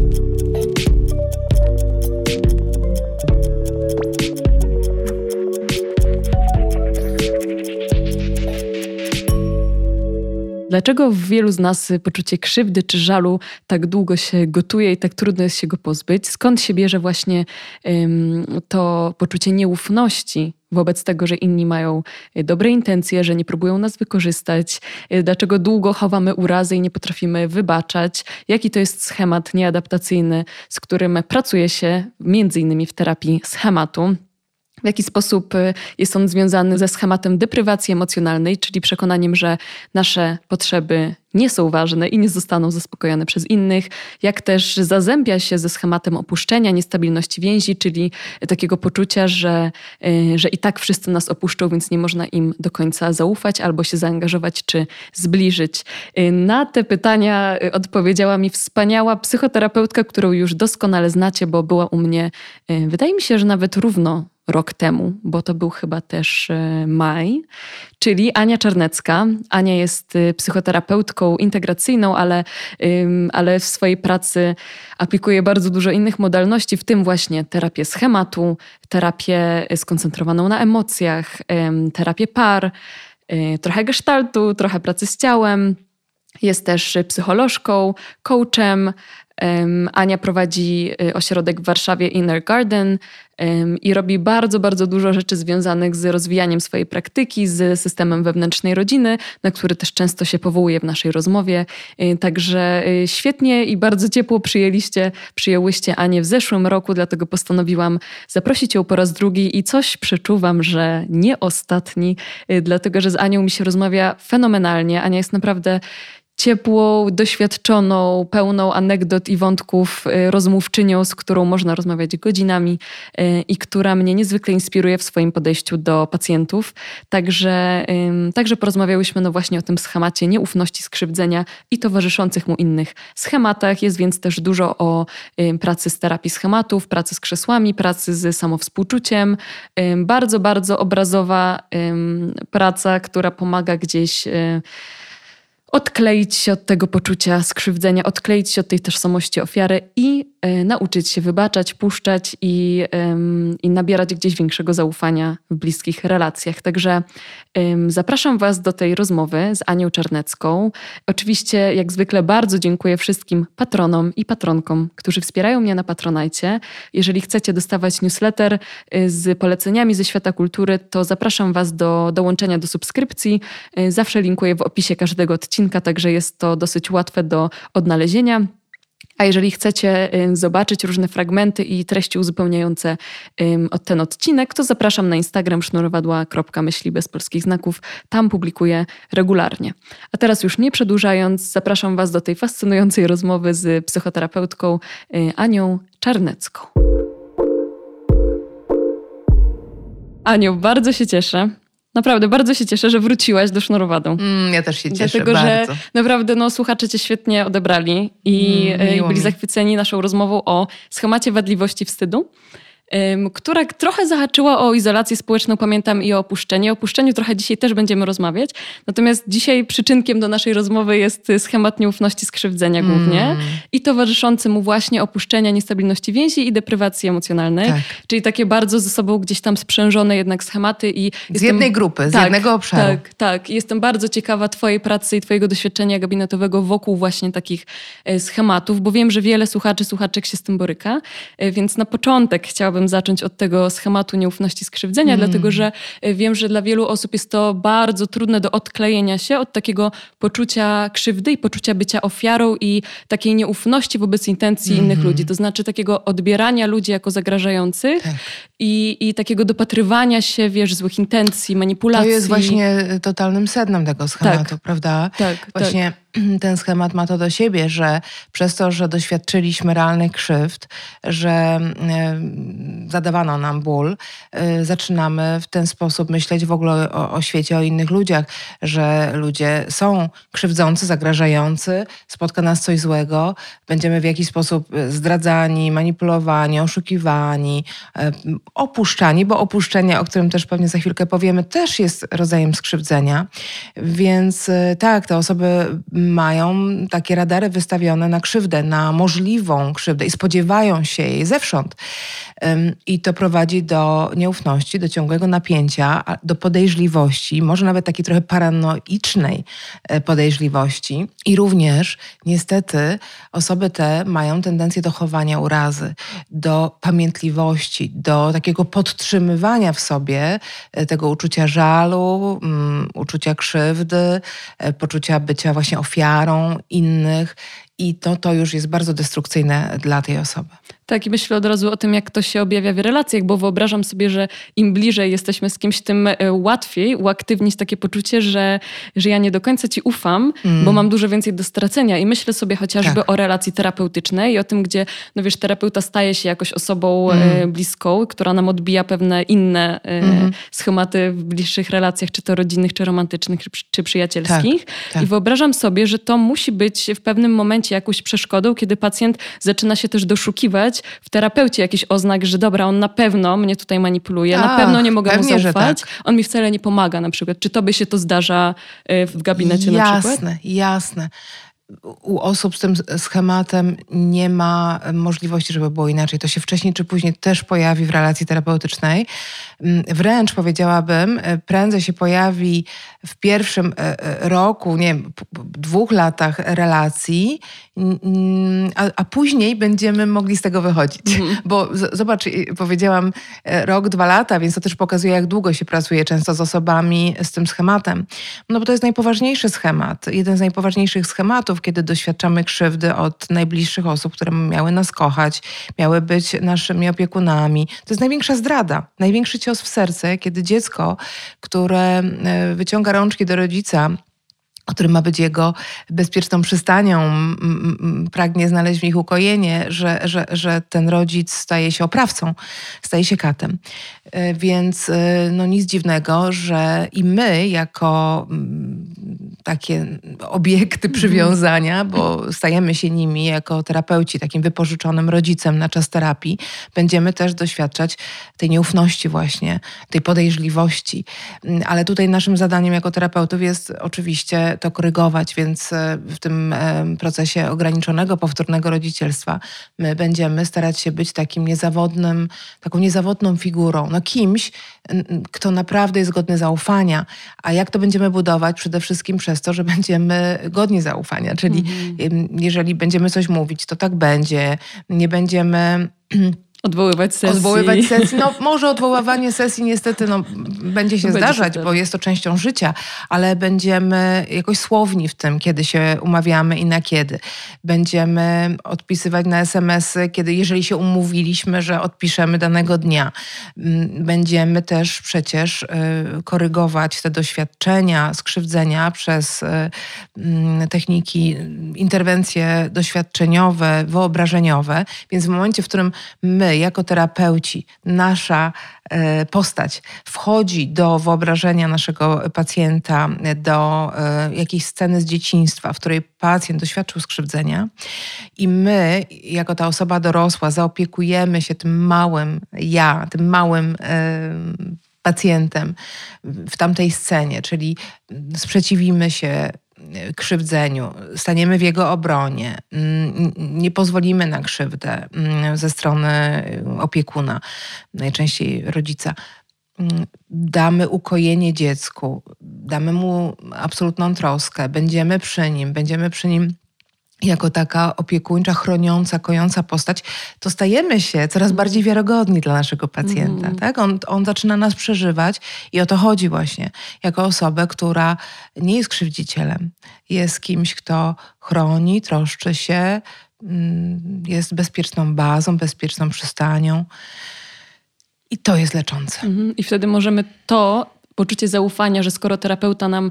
you Dlaczego w wielu z nas poczucie krzywdy czy żalu tak długo się gotuje i tak trudno jest się go pozbyć? Skąd się bierze właśnie um, to poczucie nieufności wobec tego, że inni mają e, dobre intencje, że nie próbują nas wykorzystać? E, dlaczego długo chowamy urazy i nie potrafimy wybaczać? Jaki to jest schemat nieadaptacyjny, z którym pracuje się między innymi w terapii schematu? W jaki sposób y, jest on związany ze schematem deprywacji emocjonalnej, czyli przekonaniem, że nasze potrzeby nie są ważne i nie zostaną zaspokojone przez innych, jak też zazębia się ze schematem opuszczenia, niestabilności więzi, czyli takiego poczucia, że, y, że i tak wszyscy nas opuszczą, więc nie można im do końca zaufać albo się zaangażować czy zbliżyć. Y, na te pytania odpowiedziała mi wspaniała psychoterapeutka, którą już doskonale znacie, bo była u mnie, wydaje mi się, że nawet równo rok temu, bo to był chyba też e, maj, czyli Ania Czarnecka. Ania jest e, psychoterapeutką integracyjną, ale, ale w swojej pracy aplikuje bardzo dużo innych modalności, w tym właśnie terapię schematu, terapię skoncentrowaną na emocjach, terapię par, e, trochę gestaltu, trochę pracy z ciałem. Jest też psycholożką, coachem, Ania prowadzi y, ośrodek w Warszawie Inner Garden i robi bardzo, bardzo dużo rzeczy związanych z rozwijaniem swojej praktyki, z systemem wewnętrznej rodziny, na który też często się powołuje w naszej rozmowie. Y, także y, świetnie i bardzo ciepło przyjęliście, przyjęłyście Anię w zeszłym roku, dlatego postanowiłam zaprosić ją po raz drugi i coś przeczuwam, że nie ostatni, dlatego że z Anią mi się rozmawia fenomenalnie. Ania jest naprawdę ciepłą, doświadczoną, pełną anegdot i wątków y, rozmówczynią, z którą można rozmawiać godzinami y, i która mnie niezwykle inspiruje w swoim podejściu do pacjentów. Także, także porozmawiałyśmy no właśnie o tym schemacie nieufności, skrzywdzenia i towarzyszących mu innych schematach. Jest więc też dużo o pracy z terapii schematów, pracy z krzesłami, pracy z samowspółczuciem. Bardzo, bardzo obrazowa praca, która pomaga gdzieś y, odkleić się od tego poczucia skrzywdzenia, odkleić się od tej tożsamości ofiary i nauczyć się wybaczać, puszczać i, i nabierać gdzieś większego zaufania w bliskich relacjach. Także zapraszam Was do tej rozmowy z Anią Czarnecką. Oczywiście, jak zwykle, bardzo dziękuję wszystkim patronom i patronkom, którzy wspierają mnie na Patronajcie. Jeżeli chcecie dostawać newsletter y, z poleceniami ze świata kultury, to zapraszam Was do dołączenia do subskrypcji. Y, zawsze linkuję w opisie każdego odcinka, także jest to dosyć łatwe do odnalezienia. A jeżeli chcecie zobaczyć różne fragmenty i treści uzupełniające ten odcinek, to zapraszam na Instagram sznurowadła.myśli bez polskich znaków. Tam publikuję regularnie. A teraz już nie przedłużając, zapraszam Was do tej fascynującej rozmowy z psychoterapeutką y, Anią Czarnecką. Aniu, bardzo się cieszę, Naprawdę, bardzo się cieszę, że wróciłaś do sznurowadą. Mm, ja też się cieszę Dlatego, bardzo. że naprawdę no, słuchacze cię świetnie odebrali i, mm, e, i byli mi. zachwyceni naszą rozmową o schemacie wadliwości wstydu która trochę zahaczyła o izolację społeczną, pamiętam, i o opuszczenie. O opuszczeniu trochę dzisiaj też będziemy rozmawiać. Natomiast dzisiaj przyczynkiem do naszej rozmowy jest schemat nieufności, skrzywdzenia głównie mm. i towarzyszący mu właśnie opuszczenia, niestabilności więzi i deprywacji emocjonalnej. Tak. Czyli takie bardzo ze sobą gdzieś tam sprzężone jednak schematy. I z jestem, jednej grupy, z tak, jednego obszaru. Tak, tak. I jestem bardzo ciekawa twojej pracy i twojego doświadczenia gabinetowego wokół właśnie takich e, schematów, bo wiem, że wiele słuchaczy, słuchaczek się z tym boryka. E, więc na początek chciałabym chciałabym zacząć od tego schematu nieufności skrzywdzenia, mm. dlatego że e, wiem, że dla wielu osób jest to bardzo trudne do odklejenia się od takiego poczucia krzywdy i poczucia bycia ofiarą i takiej nieufności wobec intencji mm. innych mhm. ludzi. To znaczy takiego odbierania ludzi jako zagrażających tak. I, i takiego dopatrywania się, wiesz, złych intencji, manipulacji. To jest właśnie totalnym sednem tego schematu, tak. prawda? Tak, właśnie tak ten schemat ma to do siebie, że przez to, że doświadczyliśmy realnych krzywd, że e, zadawano nam ból, e, zaczynamy w ten sposób myśleć w ogóle o, o świecie, o innych ludziach, że ludzie są krzywdzący, zagrażający, spotka nas coś złego, będziemy w jakiś sposób zdradzani, manipulowani, oszukiwani, e, opuszczani, bo opuszczenie, o którym też pewnie za chwilkę powiemy, też jest rodzajem skrzywdzenia. Więc y, tak, te osoby mają takie radary wystawione na krzywdę, na możliwą krzywdę i spodziewają się jej zewsząd. I to prowadzi do nieufności, do ciągłego napięcia, do podejrzliwości, może nawet takiej trochę paranoicznej e, podejrzliwości. I również niestety osoby te mają tendencję do chowania urazy, do pamiętliwości, do podtrzymywania w sobie e, tego uczucia żalu, um, uczucia krzywdy, e, poczucia bycia właśnie ofiarą innych. I to, to już jest bardzo destrukcyjne dla tej osoby. Tak, i myślę od razu o tym, jak to się objawia w relacjach, bo wyobrażam sobie, że im bliżej jesteśmy z kimś, tym e, łatwiej uaktywnić takie poczucie, że, że ja nie do końca ci ufam, mm. bo mam dużo więcej do stracenia. I myślę sobie chociażby tak. o relacji terapeutycznej i o tym, gdzie, no wiesz, terapeuta staje się jakoś osobą mm. bliską, która nam odbija pewne inne mm. schematy w bliższych relacjach, czy to rodzinnych, czy romantycznych, czy, czy przyjacielskich. Tak, tak. I wyobrażam sobie, że to musi być w pewnym momencie jakąś przeszkodą, kiedy pacjent zaczyna się też doszukiwać w terapeucie jakiś oznak, że dobra, on na pewno mnie tutaj manipuluje, Ach, na pewno nie mogę pewnie, mu zaufać, tak. on mi wcale nie pomaga na przykład. Czy tobie się to zdarza y, w gabinecie jasne, na przykład? Jasne, jasne u osób z tym schematem nie ma możliwości, żeby było inaczej. To się wcześniej czy później też pojawi w relacji terapeutycznej. Mm, wręcz powiedziałabym, e, prędzej się pojawi w pierwszym e, e, roku, nie wiem, dwóch latach relacji, a, a później będziemy mogli z tego wychodzić. Mhm. Bo z, zobacz, powiedziałam rok, dwa lata, więc to też pokazuje, jak długo się pracuje często z osobami z tym schematem. No bo to jest najpoważniejszy schemat, jeden z najpoważniejszych schematów, kiedy doświadczamy krzywdy od najbliższych osób, które miały nas kochać, miały być naszymi opiekunami. To jest największa zdrada, największy cios w serce, kiedy dziecko, które e, wyciąga rączki do rodzica, który ma być jego bezpieczną przystanią, pragnie znaleźć w nich ukojenie, że, że, że ten rodzic staje się oprawcą, staje się katem. E, więc e, no nic dziwnego, że i my jako takie obiekty mhm. przywiązania, bo stajemy się nimi jako terapeuci, takim wypożyczonym rodzicem na czas terapii, będziemy też doświadczać tej nieufności właśnie, tej podejrzliwości. Ale tutaj naszym zadaniem jako terapeutów jest oczywiście to korygować, więc e, w tym e, procesie ograniczonego, powtórnego rodzicielstwa my będziemy starać się być takim niezawodnym, taką niezawodną figurą, no kimś, kto naprawdę jest godny zaufania. A jak to będziemy budować? Przede wszystkim przez to, że będziemy godni zaufania, czyli mhm. jeżeli będziemy coś mówić, to tak będzie, nie będziemy Odwoływać sesji. Odwoływać sesji. No może odwoływanie sesji niestety no, będzie się będzie zdarzać, bo jest to częścią życia, ale będziemy jakoś słowni w tym, kiedy się umawiamy i na kiedy. Będziemy odpisywać na SMS-y, kiedy, jeżeli się umówiliśmy, że odpiszemy danego dnia. Mm, będziemy też przecież y, korygować te doświadczenia, skrzywdzenia przez y, mm, techniki, interwencje doświadczeniowe, wyobrażeniowe. Więc w momencie, w którym my jako terapeuci, nasza e, postać wchodzi do wyobrażenia naszego pacjenta, do e, jakiejś sceny z dzieciństwa, w której pacjent doświadczył skrzywdzenia, i my, jako ta osoba dorosła, zaopiekujemy się tym małym ja, tym małym e, pacjentem w tamtej scenie, czyli sprzeciwimy się krzywdzeniu, staniemy w jego obronie, mm, nie pozwolimy na krzywdę mm, ze strony opiekuna, najczęściej rodzica. Mm, damy ukojenie dziecku, damy mu absolutną troskę, będziemy przy nim, będziemy przy nim jako taka opiekuńcza, chroniąca, kojąca postać, to stajemy się coraz bardziej wiarygodni dla naszego pacjenta. Mm. Tak? On, on zaczyna nas przeżywać i o to chodzi właśnie, jako osobę, która nie jest krzywdzicielem, jest kimś, kto chroni, troszczy się, mm, jest bezpieczną bazą, bezpieczną przystanią. I to jest leczące. Mm. I wtedy możemy to poczucie zaufania, że skoro terapeuta nam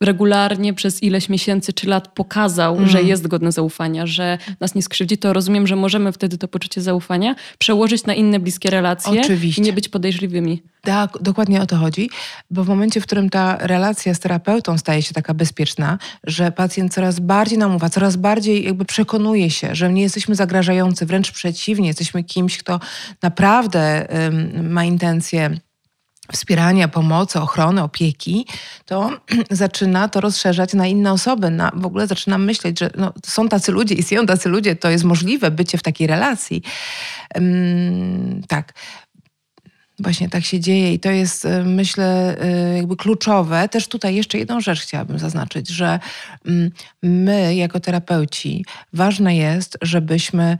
regularnie przez ileś miesięcy czy lat pokazał, mm. że jest godny zaufania, że nas nie skrzywdzi, to rozumiem, że możemy wtedy to poczucie zaufania przełożyć na inne bliskie relacje Oczywiście. i nie być podejrzliwymi. Tak, dokładnie o to chodzi, bo w momencie, w którym ta relacja z terapeutą staje się taka bezpieczna, że pacjent coraz bardziej nam ufa, coraz bardziej jakby przekonuje się, że nie jesteśmy zagrażający, wręcz przeciwnie, jesteśmy kimś, kto naprawdę ma intencje wspierania, pomocy, ochrony, opieki, to zaczyna to rozszerzać na inne osoby. Na, w ogóle zaczynam myśleć, że no, są tacy ludzie, istnieją tacy ludzie, to jest możliwe bycie w takiej relacji. Um, tak. Właśnie tak się dzieje i to jest, e, myślę, e, jakby kluczowe. Też tutaj jeszcze jedną rzecz chciałabym zaznaczyć, że mm, my jako terapeuci ważne jest, żebyśmy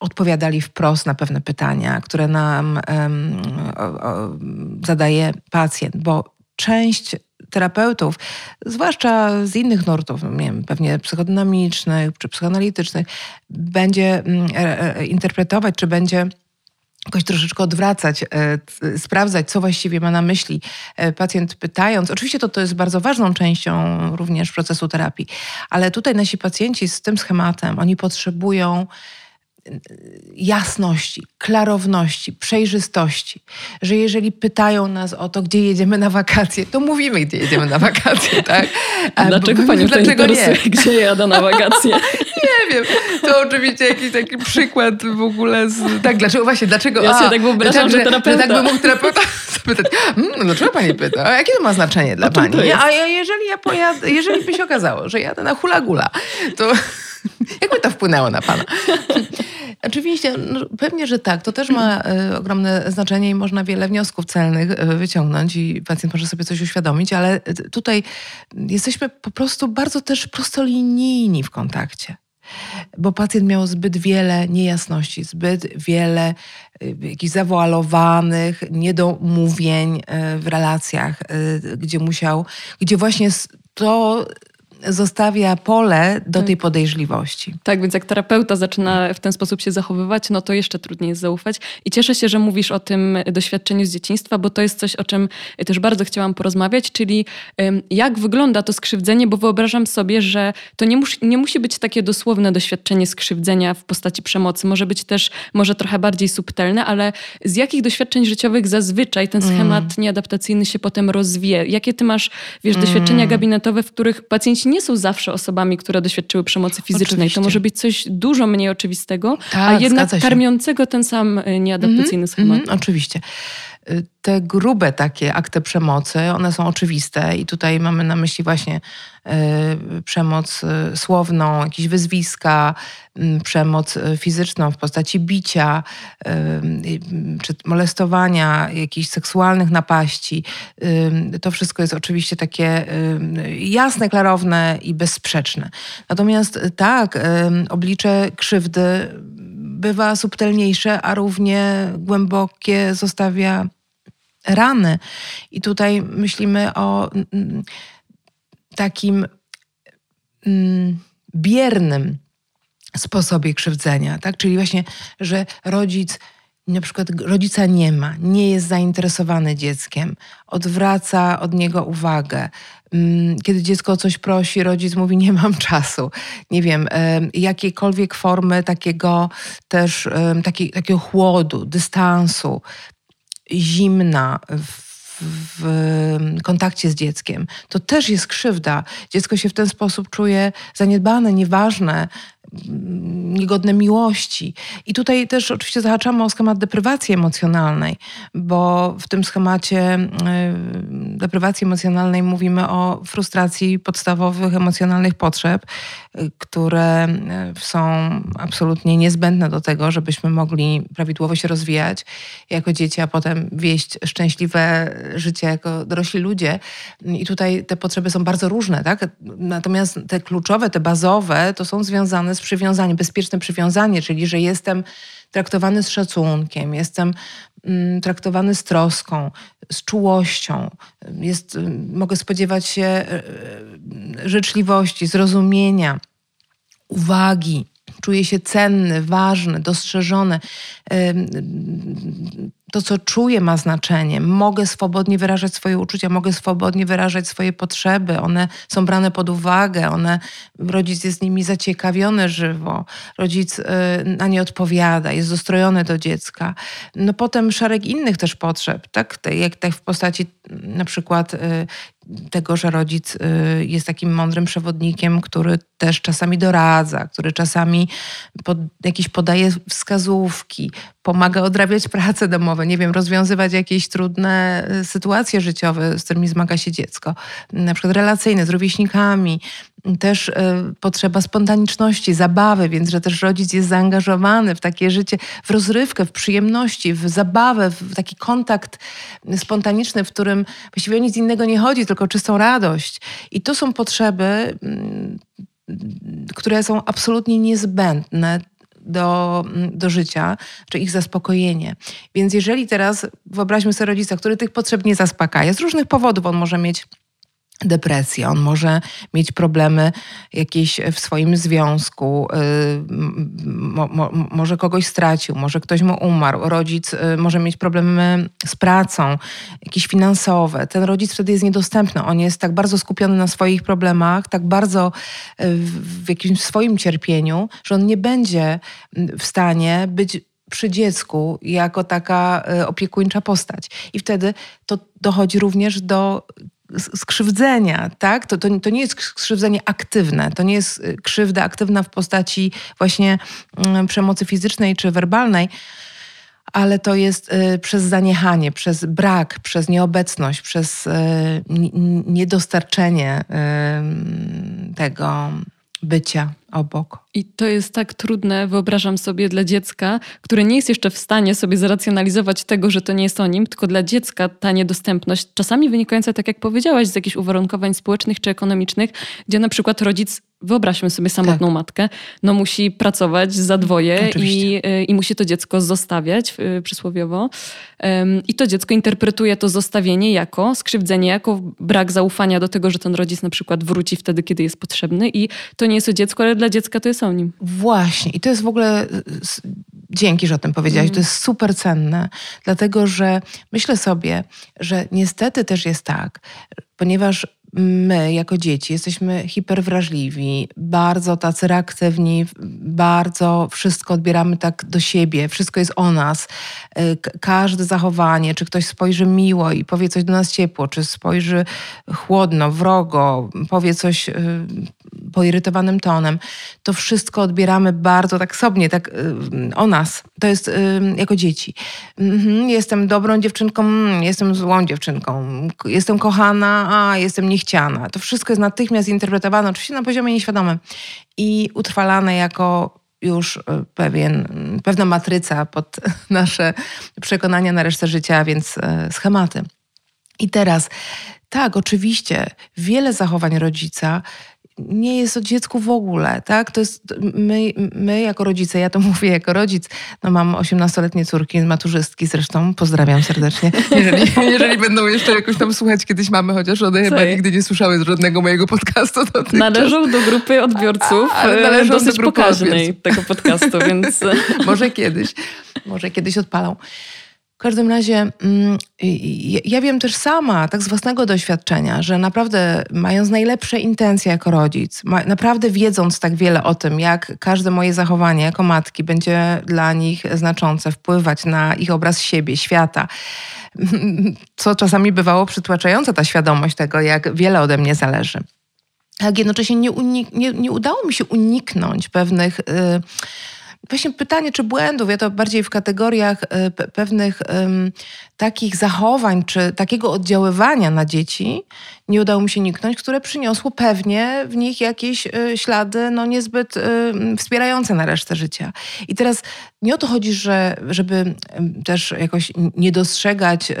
odpowiadali wprost na pewne pytania, które nam um, o, o, zadaje pacjent, bo część terapeutów, zwłaszcza z innych nurtów, nie wiem, pewnie psychodynamicznych czy psychoanalitycznych, będzie mm, e, e, interpretować, czy będzie jakoś troszeczkę odwracać, e, sprawdzać, co właściwie ma na myśli pacjent pytając. Oczywiście to, to jest bardzo ważną częścią również procesu terapii, ale tutaj nasi pacjenci z tym schematem, oni potrzebują jasności, klarowności, przejrzystości, że jeżeli pytają nas o to, gdzie jedziemy na wakacje, to mówimy, gdzie jedziemy na wakacje, tak? A dlaczego pani dlaczego nie? gdzie jadę na wakacje? nie wiem. To oczywiście jakiś taki przykład w ogóle z... Tak, dlaczego właśnie, dlaczego... Ja sobie tak wyobrażam, tak, że, że terapeuta... Że tak by mógł terapeuta zapytać, mmm, dlaczego pani pyta? A jakie to ma znaczenie dla pani? A jeżeli ja pojadę, jeżeli by się okazało, że jadę na hula gula, to jakby to wpłynęło na pana? Oczywiście, no, pewnie, że tak. To też ma y, ogromne znaczenie i można wiele wniosków celnych y, wyciągnąć i pacjent może sobie coś uświadomić, ale tutaj jesteśmy po prostu bardzo też prostolinijni w kontakcie bo pacjent miał zbyt wiele niejasności, zbyt wiele jakichś zawoalowanych niedomówień w relacjach, gdzie musiał, gdzie właśnie to zostawia pole do tak. tej podejrzliwości. Tak, więc jak terapeuta zaczyna w ten sposób się zachowywać, no to jeszcze trudniej jest zaufać. I cieszę się, że mówisz o tym doświadczeniu z dzieciństwa, bo to jest coś, o czym też bardzo chciałam porozmawiać, czyli jak wygląda to skrzywdzenie, bo wyobrażam sobie, że to nie, mus, nie musi być takie dosłowne doświadczenie skrzywdzenia w postaci przemocy. Może być też, może trochę bardziej subtelne, ale z jakich doświadczeń życiowych zazwyczaj ten schemat mm. nieadaptacyjny się potem rozwija? Jakie ty masz, wiesz, doświadczenia mm. gabinetowe, w których pacjenci nie są zawsze osobami, które doświadczyły przemocy fizycznej. Oczywiście. To może być coś dużo mniej oczywistego, tak, a jednak karmiącego ten sam e, nieadaptacyjny mm -hmm, schemat. Mm, oczywiście te grube takie akty przemocy, one są oczywiste i tutaj mamy na myśli właśnie y, przemoc y, słowną, jakieś wyzwiska, y, przemoc fizyczną w postaci bicia, czy molestowania, jakichś seksualnych napaści. To wszystko jest oczywiście takie jasne, klarowne i bezsprzeczne. Natomiast tak, oblicze krzywdy bywa subtelniejsze, a równie głębokie zostawia rany. I tutaj myślimy o mm, mm, takim mm, biernym sposobie krzywdzenia, tak? Czyli właśnie, że rodzic na przykład rodzica nie ma, nie jest zainteresowany dzieckiem, odwraca od niego uwagę. Kiedy dziecko o coś prosi, rodzic mówi: Nie mam czasu. Nie wiem, jakiekolwiek formy takiego też taki, takiego chłodu, dystansu, zimna w, w kontakcie z dzieckiem, to też jest krzywda. Dziecko się w ten sposób czuje zaniedbane, nieważne, niegodne miłości. I tutaj też oczywiście zahaczamy o schemat deprywacji emocjonalnej, bo w tym schemacie deprywacji emocjonalnej mówimy o frustracji podstawowych emocjonalnych potrzeb, które y, są absolutnie niezbędne do tego, żebyśmy mogli prawidłowo się rozwijać jako dzieci, a potem wieść szczęśliwe życie jako dorośli ludzie. I tutaj te potrzeby są bardzo różne, tak? Natomiast te kluczowe, te bazowe, to są związane z przywiązaniem, bezpieczne przywiązanie, czyli że jestem traktowany z szacunkiem, jestem traktowany z troską, z czułością, jest, mm, mogę spodziewać się e, e, życzliwości, zrozumienia, uwagi. Czuję się cenny, ważny, dostrzeżony. To, co czuję, ma znaczenie. Mogę swobodnie wyrażać swoje uczucia, mogę swobodnie wyrażać swoje potrzeby. One są brane pod uwagę, one, rodzic jest nimi zaciekawiony żywo, rodzic y, na nie odpowiada, jest dostrojony do dziecka. No potem szereg innych też potrzeb, tak? Jak tak w postaci na przykład y, tego, że rodzic y, jest takim mądrym przewodnikiem, który też czasami doradza, który czasami pod, jakieś podaje wskazówki, pomaga odrabiać prace domowe, nie wiem, rozwiązywać jakieś trudne y, sytuacje życiowe, z którymi zmaga się dziecko, na przykład relacyjne z rówieśnikami, też y, potrzeba spontaniczności, zabawy, więc że też rodzic jest zaangażowany w takie życie, w rozrywkę, w przyjemności, w zabawę, w taki kontakt spontaniczny, w którym właściwie o nic innego nie chodzi, tylko czystą radość. I to są potrzeby, mm, które są absolutnie niezbędne do, do życia, czy ich zaspokojenie. Więc jeżeli teraz wyobraźmy sobie rodzica, który tych potrzeb nie zaspokaja, z różnych powodów on może mieć depresję, on może mieć problemy jakieś w swoim związku, y, mo, mo, może kogoś stracił, może ktoś mu umarł, rodzic y, może mieć problemy z pracą, jakieś finansowe. Ten rodzic wtedy jest niedostępny, on jest tak bardzo skupiony na swoich problemach, tak bardzo y, w jakimś swoim cierpieniu, że on nie będzie w stanie być przy dziecku jako taka opiekuńcza postać. I wtedy to dochodzi również do skrzywdzenia, tak? To, to, to nie jest skrzywdzenie aktywne, to nie jest y, krzywda aktywna w postaci właśnie mm, przemocy fizycznej czy werbalnej, ale to jest y, przez zaniechanie, przez brak, przez nieobecność, przez y, niedostarczenie tego bycia obok. I to jest tak trudne, wyobrażam sobie, dla dziecka, które nie jest jeszcze w stanie sobie zracjonalizować tego, że to nie jest o nim, tylko dla dziecka ta niedostępność, czasami wynikająca, tak jak powiedziałaś, z jakichś uwarunkowań społecznych czy ekonomicznych, gdzie na przykład rodzic wyobraźmy sobie samotną tak. matkę, no musi pracować za dwoje i, y, i musi to dziecko zostawiać y, przysłowiowo. I to dziecko interpretuje to zostawienie jako skrzywdzenie, jako brak zaufania do tego, że ten rodzic na przykład wróci wtedy, kiedy jest potrzebny i to nie jest o dziecku, ale dla dziecka to jest o nim. Właśnie i to jest w ogóle Dzięki, że o tym powiedziałaś. Mm. To jest super cenne, dlatego że myślę sobie, że niestety też jest tak, ponieważ my jako dzieci jesteśmy hiperwrażliwi, bardzo tacy reaktywni, bardzo wszystko odbieramy tak do siebie, wszystko jest o nas. Y, każde zachowanie, czy ktoś spojrzy miło i powie coś do nas ciepło, czy spojrzy chłodno, wrogo, powie coś y, poirytowanym tonem, to wszystko odbieramy bardzo tak sobie, tak y, o nas. To jest jako dzieci. Mhm, jestem dobrą dziewczynką, jestem złą dziewczynką, jestem kochana, a jestem niechciana. To wszystko jest natychmiast interpretowane, oczywiście na poziomie nieświadomym i utrwalane jako już y, pewien, pewna matryca pod nasze przekonania na resztę życia, więc y, schematy. I teraz, tak, oczywiście, wiele zachowań rodzica nie jest o dziecku w ogóle, tak? To jest my, my jako rodzice, ja to mówię jako rodzic, no mam 18-letnie córki, maturzystki zresztą, pozdrawiam serdecznie, jeżeli, jeżeli będą jeszcze jakoś tam słuchać kiedyś mamy, chociaż one chyba nigdy nie słyszały z żadnego mojego podcastu dotychczas. Należą do grupy odbiorców, a, należą dosyć do grupy pokaźnej tego podcastu, więc... może kiedyś, może kiedyś odpalą. W każdym razie mm, ja wiem też sama, tak z własnego doświadczenia, że naprawdę mając najlepsze intencje jako rodzic, naprawdę wiedząc tak wiele o tym, jak każde moje zachowanie jako matki będzie dla nich znaczące, wpływać na ich obraz siebie, świata, co czasami bywało przytłaczające ta świadomość tego, jak wiele ode mnie zależy. Tak jednocześnie nie, nie, nie udało mi się uniknąć pewnych... Yy, Właśnie pytanie, czy błędów, ja to bardziej w kategoriach e, pewnych um, takich zachowań, czy takiego oddziaływania na dzieci nie udało mi się niknąć, które przyniosło pewnie w nich jakieś y, ślady no, niezbyt y, wspierające na resztę życia. I teraz nie o to chodzi, że, żeby też jakoś nie dostrzegać y,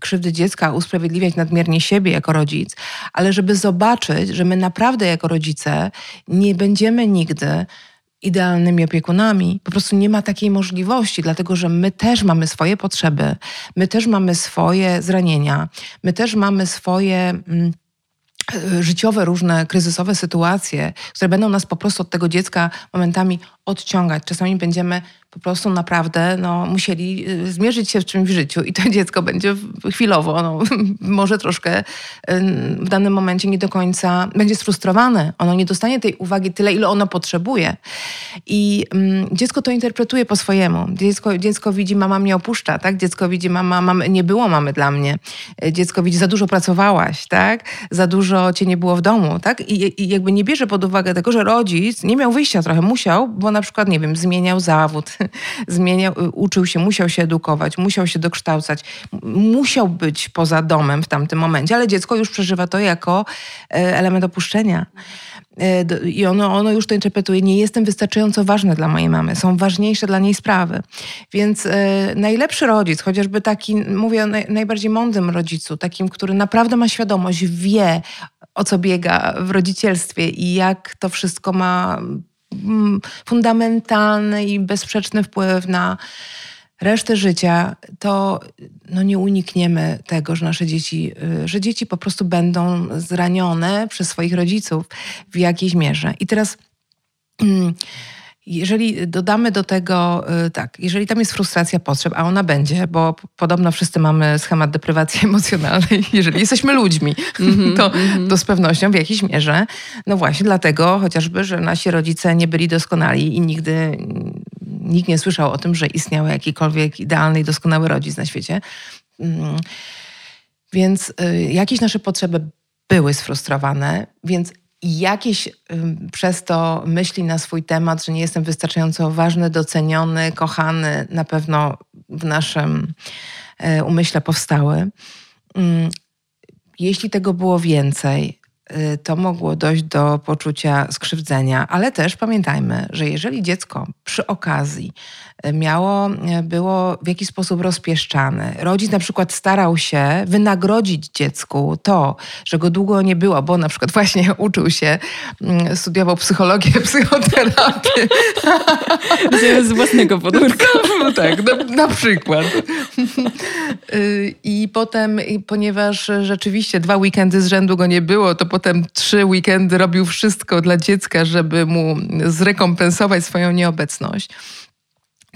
krzywdy dziecka, usprawiedliwiać nadmiernie siebie jako rodzic, ale żeby zobaczyć, że my naprawdę jako rodzice nie będziemy nigdy idealnymi opiekunami. Po prostu nie ma takiej możliwości, dlatego że my też mamy swoje potrzeby, my też mamy swoje zranienia, my też mamy swoje. Mm, życiowe, różne kryzysowe sytuacje, które będą nas po prostu od tego dziecka momentami odciągać. Czasami będziemy po prostu naprawdę no, musieli y, zmierzyć się w czymś w życiu i to dziecko będzie chwilowo, no, może troszkę w danym momencie nie do końca będzie sfrustrowane. Ono nie dostanie tej uwagi tyle, ile ono potrzebuje. I dziecko to interpretuje po swojemu. Dziecko, dziecko widzi, mama mnie opuszcza, tak? Dziecko widzi, mama, mamy, nie było mamy dla mnie. Dziecko widzi, za dużo pracowałaś, tak? Za dużo cię nie było w domu, tak? I, i jakby nie bierze pod uwagę tego, że rodzic nie miał wyjścia trochę, musiał, bo na przykład, nie wiem, zmieniał zawód, zmieniał, uczył się, musiał się edukować, musiał się dokształcać, musiał być poza domem w tamtym momencie, ale dziecko już przeżywa to jako e, element opuszczenia. E, I ono, ono już to interpretuje, nie jestem wystarczająco ważne dla mojej mamy, są ważniejsze dla niej sprawy. Więc e, najlepszy rodzic, chociażby taki, mówię o naj, najbardziej mądrym rodzicu, takim, który naprawdę ma świadomość, wie o co biega w rodzicielstwie i jak to wszystko ma fundamentalny i bezsprzeczny wpływ na resztę życia, to no nie unikniemy tego, że nasze dzieci, y, że dzieci po prostu będą zranione przez swoich rodziców w jakiejś mierze. I teraz. Jeżeli dodamy do tego, y, tak, jeżeli tam jest frustracja potrzeb, a ona będzie, bo podobno wszyscy mamy schemat deprywacji emocjonalnej, jeżeli jesteśmy ludźmi, -hmm, to, -hmm. to z pewnością w jakiejś mierze, no właśnie dlatego chociażby, że nasi rodzice nie byli doskonali i nigdy nikt nie słyszał o tym, że istniał jakikolwiek idealny i doskonały rodzic na świecie. Mm. Więc y, jakieś nasze potrzeby były sfrustrowane, więc jakieś przez to myśli na swój temat, że nie jestem wystarczająco ważny, doceniony, kochany, na pewno w naszym e, umyśle powstały. Mm, jeśli tego było więcej, to mogło dojść do poczucia skrzywdzenia, ale też pamiętajmy, że jeżeli dziecko przy okazji miało, było w jakiś sposób rozpieszczane. Rodzic na przykład starał się wynagrodzić dziecku to, że go długo nie było, bo na przykład właśnie uczył się, mm, studiował psychologię, psychoterapię. Z własnego podwórka. No, tak, na, na przykład. Y, I potem, ponieważ rzeczywiście dwa weekendy z rzędu go nie było, to potem trzy weekendy robił wszystko dla dziecka, żeby mu zrekompensować swoją nieobecność.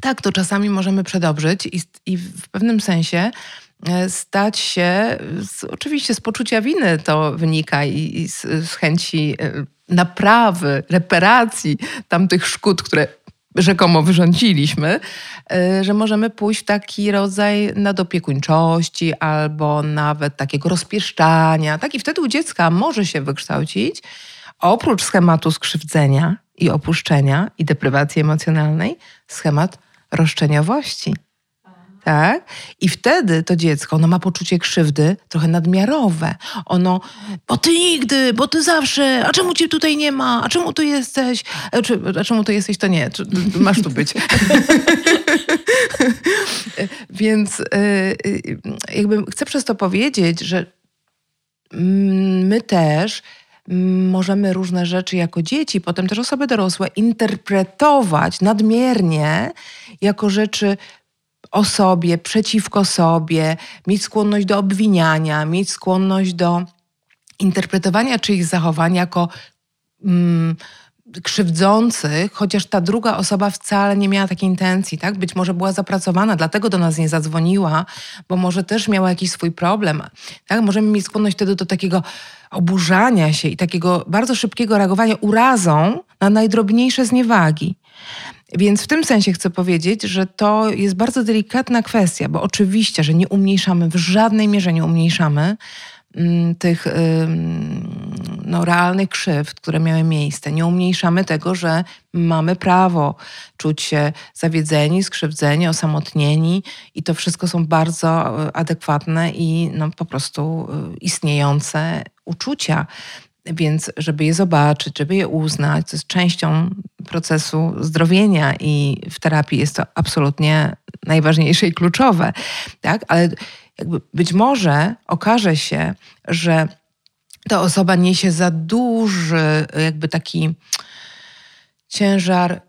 Tak, to czasami możemy przedobrzyć i, i w pewnym sensie e, stać się, z, oczywiście z poczucia winy to wynika i, i z, z, chęci e, naprawy, reparacji tamtych szkód, które rzekomo wyrządziliśmy, e, że możemy pójść w taki rodzaj nadopiekuńczości albo nawet takiego rozpieszczania. Tak i wtedy u dziecka może się wykształcić oprócz schematu skrzywdzenia i opuszczenia i deprywacji emocjonalnej, schemat roszczeniowości. Tak? I wtedy to dziecko, ono ma poczucie krzywdy trochę nadmiarowe. Ono, bo ty nigdy, bo ty zawsze, a czemu cię tutaj nie ma, a czemu tu jesteś, a, czy, a czemu tu jesteś, to nie, masz tu być. Więc y, y, jakby chcę przez to powiedzieć, że my też możemy różne rzeczy jako dzieci, potem też osoby dorosłe interpretować nadmiernie jako rzeczy o sobie, przeciwko sobie, mieć skłonność do obwiniania, mieć skłonność do interpretowania czyichś zachowań jako mm, krzywdzących, chociaż ta druga osoba wcale nie miała takiej intencji, tak? Być może była zapracowana, dlatego do nas nie zadzwoniła, bo może też miała jakiś swój problem, tak? Możemy mieć skłonność wtedy do takiego oburzania się i takiego bardzo szybkiego reagowania urazą na najdrobniejsze zniewagi. Więc w tym sensie chcę powiedzieć, że to jest bardzo delikatna kwestia, bo oczywiście, że nie umniejszamy, w żadnej mierze nie umniejszamy mm, tych no, realnych krzywd, które miały miejsce. Nie umniejszamy tego, że mamy prawo czuć się zawiedzeni, skrzywdzeni, osamotnieni i to wszystko są bardzo e, adekwatne i no, po prostu e, istniejące uczucia. Więc, żeby je zobaczyć, żeby je uznać, to jest częścią procesu zdrowienia i w terapii jest to absolutnie najważniejsze i kluczowe. Tak? Ale jakby być może okaże się, że ta osoba niesie za duży, jakby taki ciężar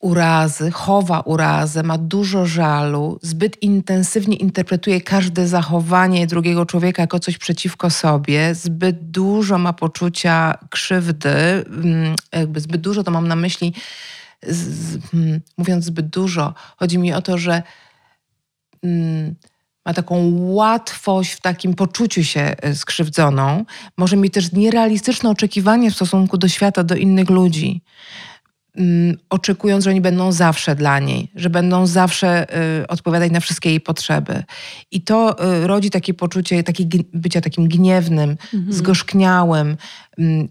urazy, chowa urazę, ma dużo żalu, zbyt intensywnie interpretuje każde zachowanie drugiego człowieka jako coś przeciwko sobie, zbyt dużo ma poczucia krzywdy, mm, jakby zbyt dużo to mam na myśli z, hmm, mówiąc zbyt dużo. Chodzi mi o to, że mm, ma taką łatwość w takim poczuciu się e, skrzywdzoną, może mieć też nierealistyczne oczekiwanie w stosunku do świata, do innych ludzi. Mm, oczekując, że oni będą zawsze dla niej, że będą zawsze y, odpowiadać na wszystkie jej potrzeby. I to y, rodzi takie poczucie taki, bycia takim gniewnym, mhm. zgorzkniałym, y,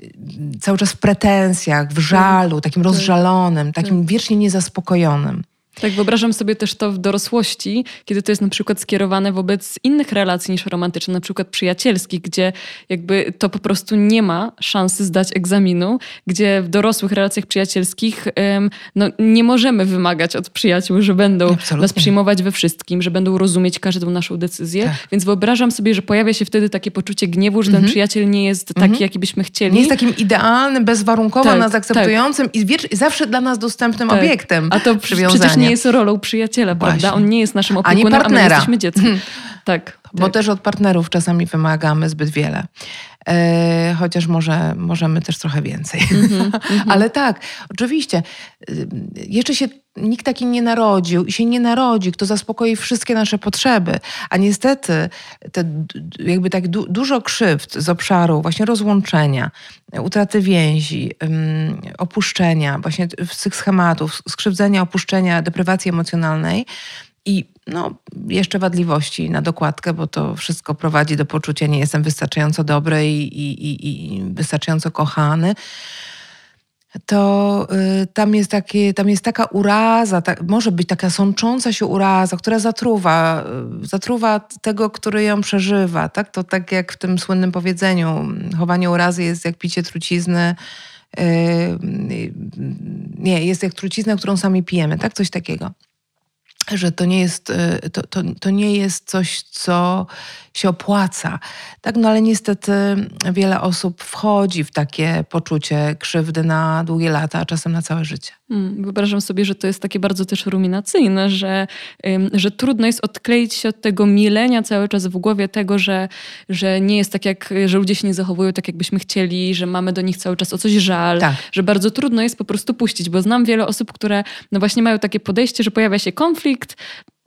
cały czas w pretensjach, w żalu, takim tak. rozżalonym, takim tak. wiecznie niezaspokojonym. Tak, wyobrażam sobie też to w dorosłości, kiedy to jest na przykład skierowane wobec innych relacji niż romantyczne, na przykład przyjacielskich, gdzie jakby to po prostu nie ma szansy zdać egzaminu, gdzie w dorosłych relacjach przyjacielskich no, nie możemy wymagać od przyjaciół, że będą Absolutnie. nas przyjmować we wszystkim, że będą rozumieć każdą naszą decyzję. Tak. Więc wyobrażam sobie, że pojawia się wtedy takie poczucie gniewu, że ten mhm. przyjaciel nie jest taki, mhm. jaki byśmy chcieli. Nie jest takim idealnym, bezwarunkowo tak, nas akceptującym tak. i zawsze dla nas dostępnym tak. obiektem A to przecież nie jest rolą przyjaciela, Właśnie. prawda? On nie jest naszym opiekunem, Ani partnera. a my jesteśmy dzieckiem. Tak. Bo tak. też od partnerów czasami wymagamy zbyt wiele. E, chociaż może, możemy też trochę więcej. Mm -hmm, Ale tak, oczywiście. Y, jeszcze się nikt taki nie narodził i się nie narodzi, kto zaspokoi wszystkie nasze potrzeby. A niestety te, jakby tak du dużo krzywd z obszaru właśnie rozłączenia, utraty więzi, um, opuszczenia, właśnie z tych schematów, skrzywdzenia, opuszczenia, deprywacji emocjonalnej, i no, jeszcze wadliwości na dokładkę, bo to wszystko prowadzi do poczucia, nie jestem wystarczająco dobry i, i, i wystarczająco kochany. To y, tam, jest takie, tam jest taka uraza, ta, może być taka sącząca się uraza, która zatruwa, y, zatruwa tego, który ją przeżywa. Tak? To tak jak w tym słynnym powiedzeniu, chowanie urazy jest jak picie trucizny, y, y nie, jest jak trucizna, którą sami pijemy, tak? Coś takiego że to nie jest, y, to, to, to nie jest coś, co się opłaca. Tak, no ale niestety wiele osób wchodzi w takie poczucie krzywdy na długie lata, a czasem na całe życie. Hmm, wyobrażam sobie, że to jest takie bardzo też ruminacyjne, że, że trudno jest odkleić się od tego milenia cały czas w głowie tego, że, że nie jest tak jak, że ludzie się nie zachowują tak, jakbyśmy chcieli, że mamy do nich cały czas o coś żal, tak. że bardzo trudno jest po prostu puścić, bo znam wiele osób, które no właśnie mają takie podejście, że pojawia się konflikt,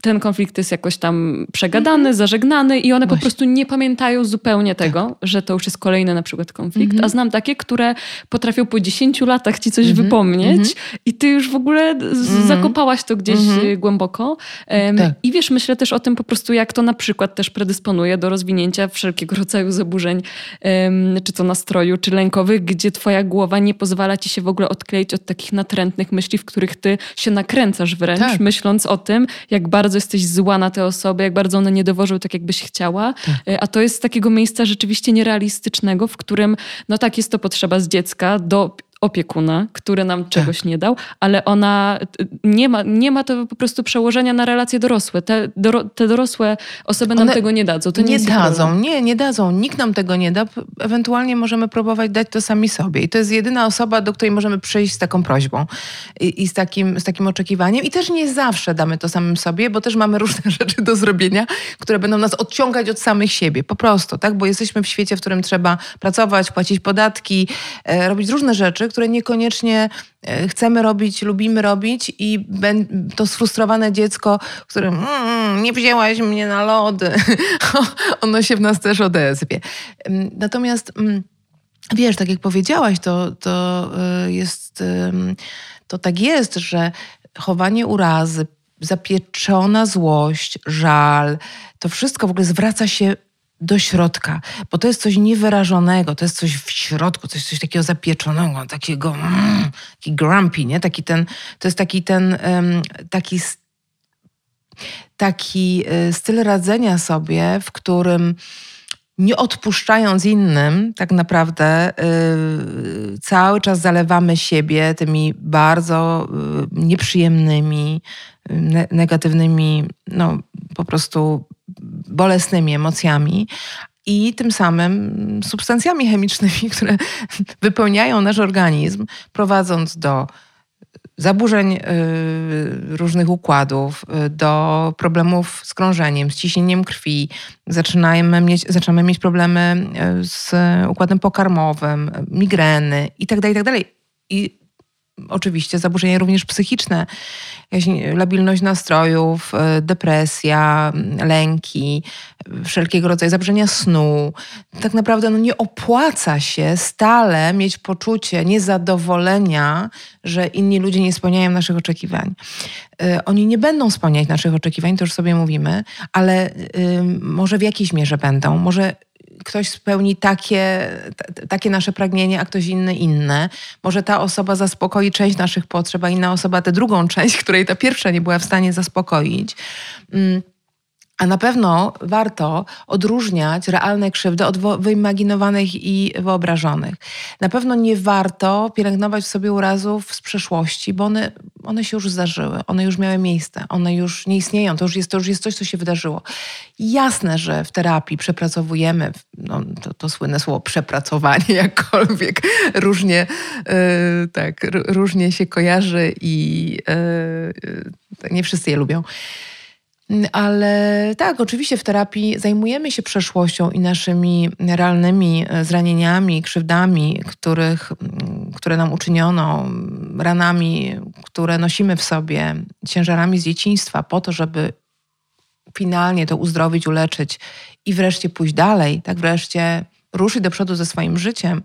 ten konflikt jest jakoś tam przegadany, mm -hmm. zażegnany i one Właśnie. po prostu nie pamiętają zupełnie tego, tak. że to już jest kolejny na przykład konflikt. Mm -hmm. A znam takie, które potrafią po 10 latach ci coś mm -hmm. wypomnieć mhm. i ty już w ogóle mhm. zakopałaś to gdzieś mhm. głęboko. Um, tak. I wiesz, myślę też o tym po prostu, jak to na przykład też predysponuje do rozwinięcia wszelkiego rodzaju zaburzeń, um, czy to nastroju, czy lękowych, gdzie twoja głowa nie pozwala ci się w ogóle odkleić od takich natrętnych myśli, w których ty się nakręcasz wręcz, tak. myśląc o tym, jak bardzo bardzo jesteś zła na te osoby, jak bardzo one nie dowożą tak, jakbyś chciała. Tak. E, a to jest z takiego miejsca rzeczywiście nierealistycznego, w którym, no tak, jest to potrzeba z dziecka do opiekuna, który nam tak. czegoś nie dał, ale ona nie ma, nie ma to po prostu przełożenia na relacje dorosłe. Te, te dorosłe osoby nam One tego nie dadzą. To nie, nie dadzą, nie, nie dadzą. Nikt nam tego nie da. Ewentualnie możemy próbować dać to sami sobie. I to jest jedyna osoba, do której możemy przyjść z taką prośbą i, i z, takim, z takim oczekiwaniem. I też nie zawsze damy to samym sobie, bo też mamy różne rzeczy do zrobienia, które będą nas odciągać od samych siebie. Po prostu, tak? Bo jesteśmy w świecie, w którym trzeba pracować, płacić podatki, e, robić różne rzeczy, które niekoniecznie e, chcemy robić, lubimy robić i to sfrustrowane dziecko, które mm, nie wzięłaś mnie na lody, ono się w nas też odezwie. Natomiast mm, wiesz, tak jak powiedziałaś, to, to e, jest, to tak jest, że chowanie urazy, zapieczona złość, żal, to wszystko w ogóle zwraca się do środka, bo to jest coś niewyrażonego, to jest coś w środku, coś, coś takiego zapieczonego, takiego mm, taki grumpy, nie? Taki ten, to jest taki ten, um, taki, taki e, styl radzenia sobie, w którym nie odpuszczając innym, tak naprawdę yy, cały czas zalewamy siebie tymi bardzo yy, nieprzyjemnymi, ne negatywnymi, no po prostu bolesnymi emocjami, i tym samym substancjami chemicznymi, które wypełniają nasz organizm, prowadząc do zaburzeń y, różnych układów, y, do problemów z krążeniem, z ciśnieniem krwi. Zaczynamy mieć, zaczynamy mieć problemy y, z układem pokarmowym, migreny itd. Tak itd. Tak I oczywiście zaburzenia również psychiczne, labilność nastrojów, e, depresja, lęki, wszelkiego rodzaju zaburzenia snu. Tak naprawdę no, nie opłaca się stale mieć poczucie niezadowolenia, że inni ludzie nie spełniają naszych oczekiwań. E, oni nie będą spełniać naszych oczekiwań, to już sobie mówimy, ale może w jakiejś mierze będą. Może ktoś spełni takie, takie nasze pragnienie, a ktoś inny inne. Może ta osoba zaspokoi część naszych potrzeb, a inna osoba tę drugą część, której ta pierwsza nie była w stanie zaspokoić. Mm. A na pewno warto odróżniać realne krzywdy od wyimaginowanych i wyobrażonych. Na pewno nie warto pielęgnować w sobie urazów z przeszłości, bo one, one się już zdarzyły, one już miały miejsce, one już nie istnieją, to już jest, to już jest coś, co się wydarzyło. Jasne, że w terapii przepracowujemy, no, to, to słynne słowo przepracowanie, jakkolwiek różnie, yy, tak, różnie się kojarzy i yy, nie wszyscy je lubią. Ale tak, oczywiście w terapii zajmujemy się przeszłością i naszymi realnymi e, zranieniami, krzywdami, których, które nam uczyniono, ranami, które nosimy w sobie, ciężarami z dzieciństwa, po to, żeby finalnie to uzdrowić, uleczyć i wreszcie pójść dalej, tak wreszcie ruszyć do przodu ze swoim życiem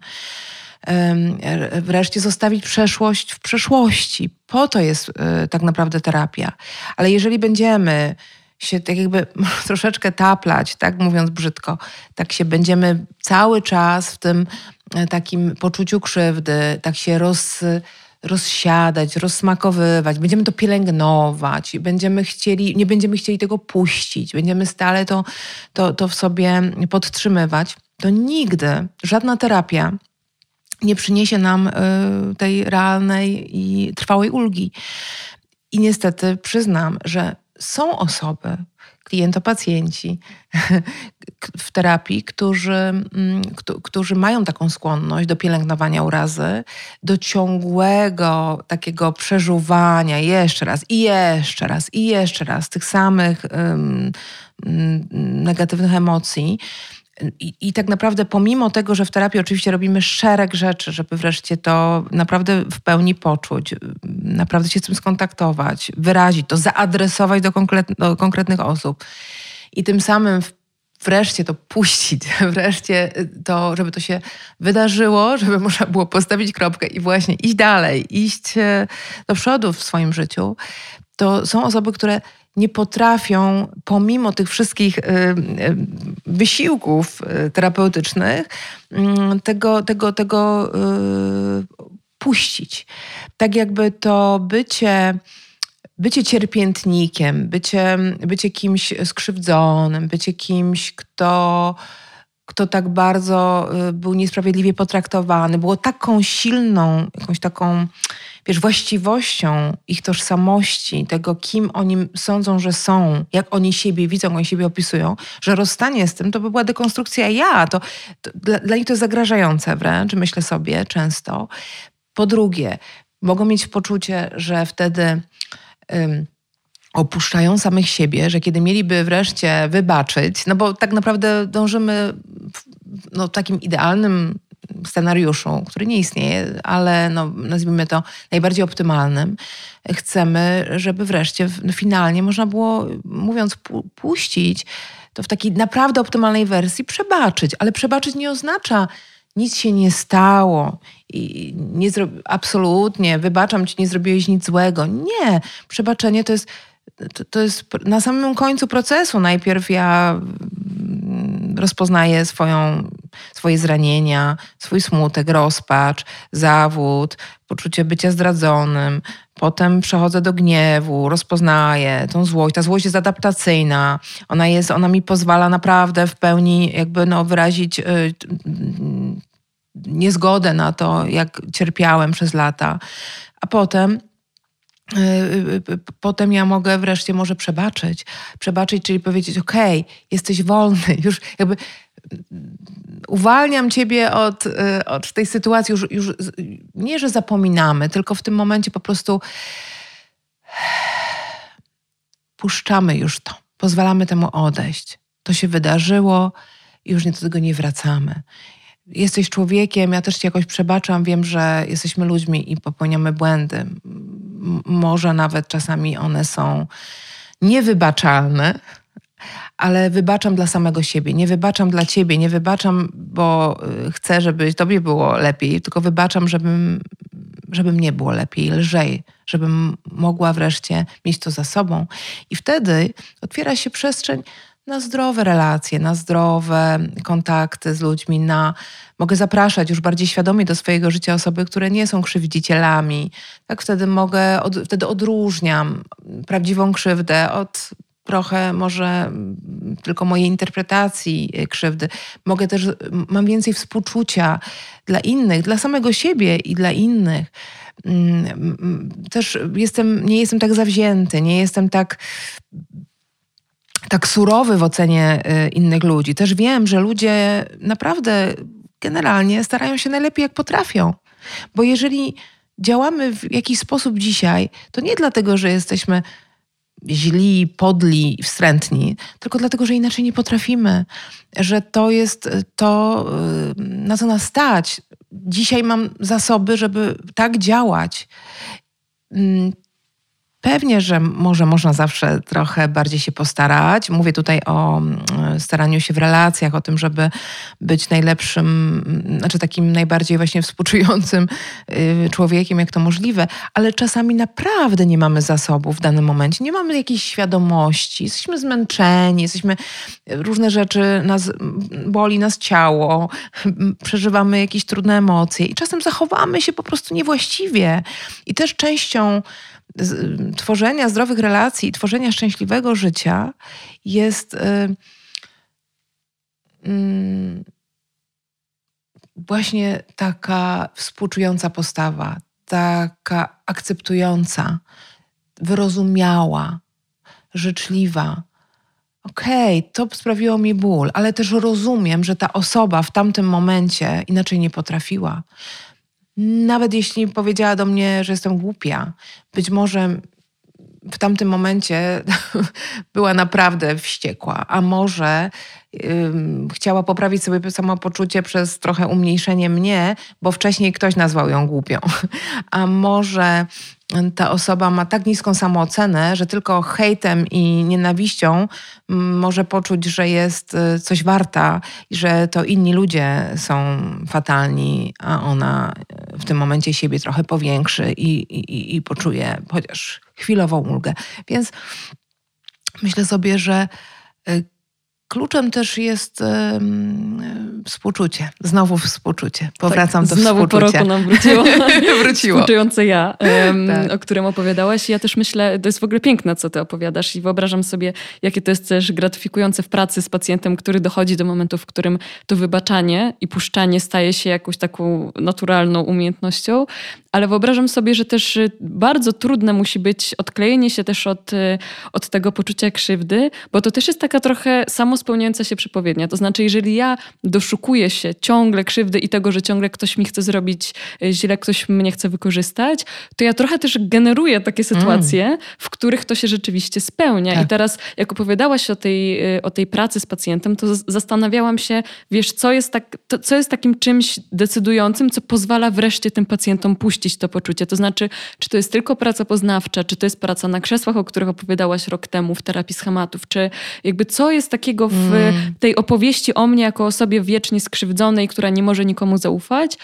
wreszcie zostawić przeszłość w przeszłości. Po to jest e, tak naprawdę terapia. Ale jeżeli będziemy się tak jakby troszeczkę taplać, tak mówiąc brzydko, tak się będziemy cały czas w tym e, takim poczuciu krzywdy, tak się roz, rozsiadać, rozsmakowywać, będziemy to pielęgnować, będziemy chcieli, nie będziemy chcieli tego puścić, będziemy stale to, to, to w sobie podtrzymywać, to nigdy żadna terapia nie przyniesie nam y, tej realnej i trwałej ulgi. I niestety przyznam, że są osoby, klientopacjenci w terapii, którzy, mm, którzy mają taką skłonność do pielęgnowania urazy, do ciągłego takiego przeżuwania jeszcze raz i jeszcze raz i jeszcze raz tych samych um, negatywnych emocji i, I, tak naprawdę, pomimo tego, że w terapii oczywiście robimy szereg rzeczy, żeby wreszcie to naprawdę w pełni poczuć, naprawdę się z tym skontaktować, wyrazić to, zaadresować do, konkret, do konkretnych osób i tym samym wreszcie to puścić, wreszcie to, żeby to się wydarzyło, żeby można było postawić kropkę i właśnie iść dalej, iść e, do przodu w swoim życiu, to są osoby, które nie potrafią, pomimo tych wszystkich y, y, wysiłków y, terapeutycznych, mm, tego, tego, tego puścić. Tak jakby to bycie bycie cierpiętnikiem, bycie, bycie kimś skrzywdzonym, bycie kimś, kto, kto tak bardzo był niesprawiedliwie potraktowany, było taką silną, jakąś taką wiesz, właściwością ich tożsamości, tego, kim oni sądzą, że są, jak oni siebie widzą, oni siebie opisują, że rozstanie z tym to by była dekonstrukcja ja. To, to dla, dla, nich to jest zagrażające wręcz, myślę sobie często. Po drugie, mogą mieć poczucie, że wtedy. Opuszczają samych siebie, że kiedy mieliby wreszcie wybaczyć, no bo tak naprawdę dążymy w no, takim idealnym scenariuszu, który nie istnieje, ale no, nazwijmy to najbardziej optymalnym, chcemy, żeby wreszcie no, finalnie można było, mówiąc, pu puścić to w takiej naprawdę optymalnej wersji, przebaczyć. Ale przebaczyć nie oznacza nic się nie stało i nie absolutnie, wybaczam ci, nie zrobiłeś nic złego. Nie, przebaczenie to jest, to, to jest na samym końcu procesu. Najpierw ja rozpoznaję swoją, swoje zranienia, swój smutek, rozpacz, zawód, poczucie bycia zdradzonym. Potem przechodzę do gniewu, rozpoznaję tą złość. Ta złość jest adaptacyjna. Ona, jest, ona mi pozwala naprawdę w pełni jakby no, wyrazić y, niezgodę na to, jak cierpiałem przez lata. A potem potem ja mogę wreszcie może przebaczyć. Przebaczyć, czyli powiedzieć, okej, jesteś wolny, już jakby uwalniam ciebie od, od tej sytuacji, już, już nie, że zapominamy, tylko w tym momencie po prostu puszczamy już to, pozwalamy temu odejść. To się wydarzyło, już do tego nie wracamy. jesteś człowiekiem, ja też ci jakoś przebaczam, wiem, że jesteśmy ludźmi i popełniamy błędy. Może nawet czasami one są niewybaczalne, ale wybaczam dla samego siebie. Nie wybaczam dla ciebie, nie wybaczam, bo y, chcę, żeby tobie było lepiej, tylko wybaczam, żebym, żeby mnie było lepiej, lżej, żebym mogła wreszcie mieć to za sobą. I wtedy otwiera się przestrzeń na zdrowe relacje, na zdrowe kontakty z ludźmi, na mogę zapraszać już bardziej świadomie do swojego życia osoby, które nie są krzywdzicielami. Tak wtedy mogę, od, wtedy odróżniam prawdziwą krzywdę od trochę może tylko mojej interpretacji krzywdy. Mogę też, mam więcej współczucia dla innych, dla samego siebie i dla innych. Mm, też jestem, nie jestem tak zawzięty, nie jestem tak tak surowy w ocenie y, innych ludzi. Też wiem, że ludzie naprawdę generalnie starają się najlepiej, jak potrafią. Bo jeżeli działamy w jakiś sposób dzisiaj, to nie dlatego, że jesteśmy źli, podli, wstrętni, tylko dlatego, że inaczej nie potrafimy, że to jest to, y, na co nas stać. Dzisiaj mam zasoby, żeby tak działać. Mm, Pewnie, że może można zawsze trochę bardziej się postarać. Mówię tutaj o mm, staraniu się w relacjach, o tym, żeby być najlepszym, mm, znaczy takim najbardziej właśnie współczującym y, człowiekiem, jak to możliwe, ale czasami naprawdę nie mamy zasobów w danym momencie, nie mamy jakiejś świadomości, jesteśmy zmęczeni, jesteśmy, różne rzeczy, nas, boli nas ciało, przeżywamy jakieś trudne emocje i czasem zachowamy się po prostu niewłaściwie. I też częścią tworzenia zdrowych relacji, tworzenia szczęśliwego życia jest y, mm, właśnie taka współczująca postawa, taka akceptująca, wyrozumiała, życzliwa. Okej, okay, to sprawiło mi ból, ale też rozumiem, że ta osoba w tamtym momencie inaczej nie potrafiła. Nawet jeśli powiedziała do mnie, że jestem głupia, być może w tamtym momencie była naprawdę wściekła, a może chciała poprawić sobie samopoczucie przez trochę umniejszenie mnie, bo wcześniej ktoś nazwał ją głupią. A może ta osoba ma tak niską samoocenę, że tylko hejtem i nienawiścią może poczuć, że jest y, coś warta i że to inni ludzie są fatalni, a ona w tym momencie siebie trochę powiększy i, i, i poczuje chociaż chwilową ulgę. Więc myślę sobie, że y, Kluczem też jest um, współczucie. Znowu współczucie. Powracam tak, do znowu współczucia. Znowu po roku nam wróciło. wróciło. Współczujące ja, um, tak. o którym opowiadałaś. Ja też myślę, to jest w ogóle piękne, co ty opowiadasz i wyobrażam sobie, jakie to jest też gratyfikujące w pracy z pacjentem, który dochodzi do momentu, w którym to wybaczanie i puszczanie staje się jakąś taką naturalną umiejętnością, ale wyobrażam sobie, że też y, bardzo trudne musi być odklejenie się też od, y, od tego poczucia krzywdy, bo to też jest taka trochę samospełniająca się przepowiednia. To znaczy, jeżeli ja doszukuję się ciągle krzywdy i tego, że ciągle ktoś mi chce zrobić y, źle, ktoś mnie chce wykorzystać, to ja trochę też generuję takie mm. sytuacje, mm. w których to się rzeczywiście spełnia. Tak. I teraz, jak opowiadałaś o tej, o tej pracy z pacjentem, to zastanawiałam się, wiesz, co jest, tak, to, co jest takim czymś decydującym, co pozwala wreszcie tym pacjentom puścić to poczucie. To znaczy, czy to jest tylko praca poznawcza, czy to jest praca na krzesłach, o których opowiadałaś rok temu w terapii schematów, czy jakby co jest takiego w mm. tej opowieści o mnie jako osobie wiecznie skrzywdzonej, która nie może nikomu zaufać,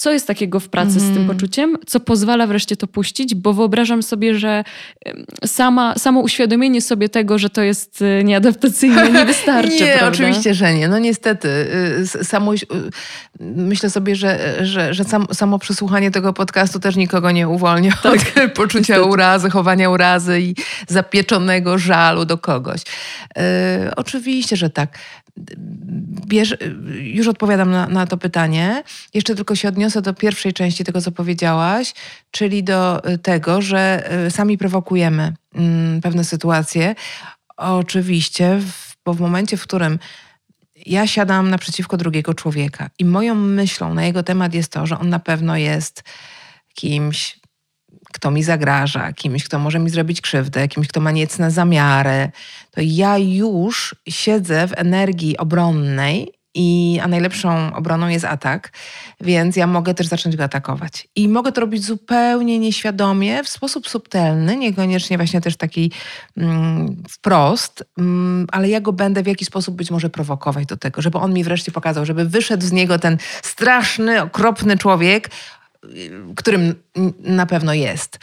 co jest takiego w pracy mm. z tym mhm. poczuciem, co pozwala wreszcie to puścić, bo wyobrażam sobie, że sama, samo uświadomienie sobie tego, że to jest y, nieadaptacyjne, nie wystarczy. nie, prawda? oczywiście, że nie. No niestety. Y, samo, y, myślę sobie, że, że, że sam, samo przesłuchanie tego podcastu też nikogo nie uwolni tak. od poczucia niestety. urazy, chowania urazy i zapieczonego żalu do kogoś. oczywiście, że tak. Bierz, już odpowiadam na, na, to pytanie. Jeszcze tylko się odniosę do pierwszej części tego, co powiedziałaś, czyli do y, tego, że y, sami prowokujemy mm, pewne sytuacje. Oczywiście, bo w momencie, w którym ja siadam naprzeciwko drugiego człowieka i moją myślą na jego temat jest to, że on na pewno jest kimś kto mi zagraża, kimś, kto może mi zrobić krzywdę, kimś, kto ma niecne zamiary, to ja już siedzę w energii obronnej I, a najlepszą obroną jest atak, więc ja mogę też zacząć go atakować. I mogę to robić zupełnie nieświadomie, w sposób subtelny, niekoniecznie właśnie też taki mm, wprost, mm, ale ja go będę w jakiś sposób być może prowokować do tego, żeby on mi wreszcie pokazał, żeby wyszedł z niego ten straszny, okropny człowiek, którym na pewno jest.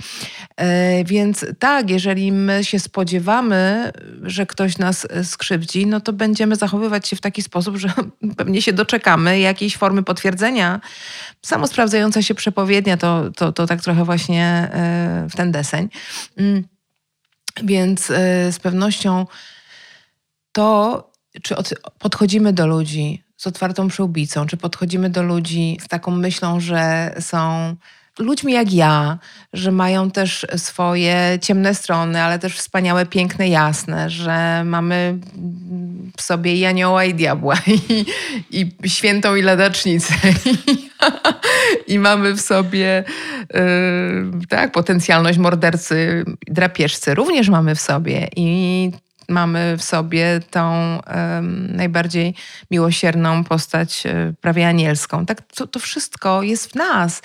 E, więc tak, jeżeli my się spodziewamy, że ktoś nas skrzywdzi, no to będziemy zachowywać się w taki sposób, że pewnie się doczekamy jakiejś formy potwierdzenia. Samo sprawdzająca się przepowiednia to, to, to tak trochę właśnie e, w ten deseń. Mm. Więc e, z pewnością to, czy podchodzimy do ludzi z otwartą przyłbicą, czy podchodzimy do ludzi z taką myślą, że są ludźmi jak ja, że mają też swoje ciemne strony, ale też wspaniałe, piękne, jasne, że mamy w sobie i anioła, i diabła, i, i świętą, i ladacznicę. I mamy w sobie yy, tak, potencjalność mordercy, drapieżcy. Również mamy w sobie. I mamy w sobie tą um, najbardziej miłosierną postać e, prawie anielską. Tak, to, to wszystko jest w nas.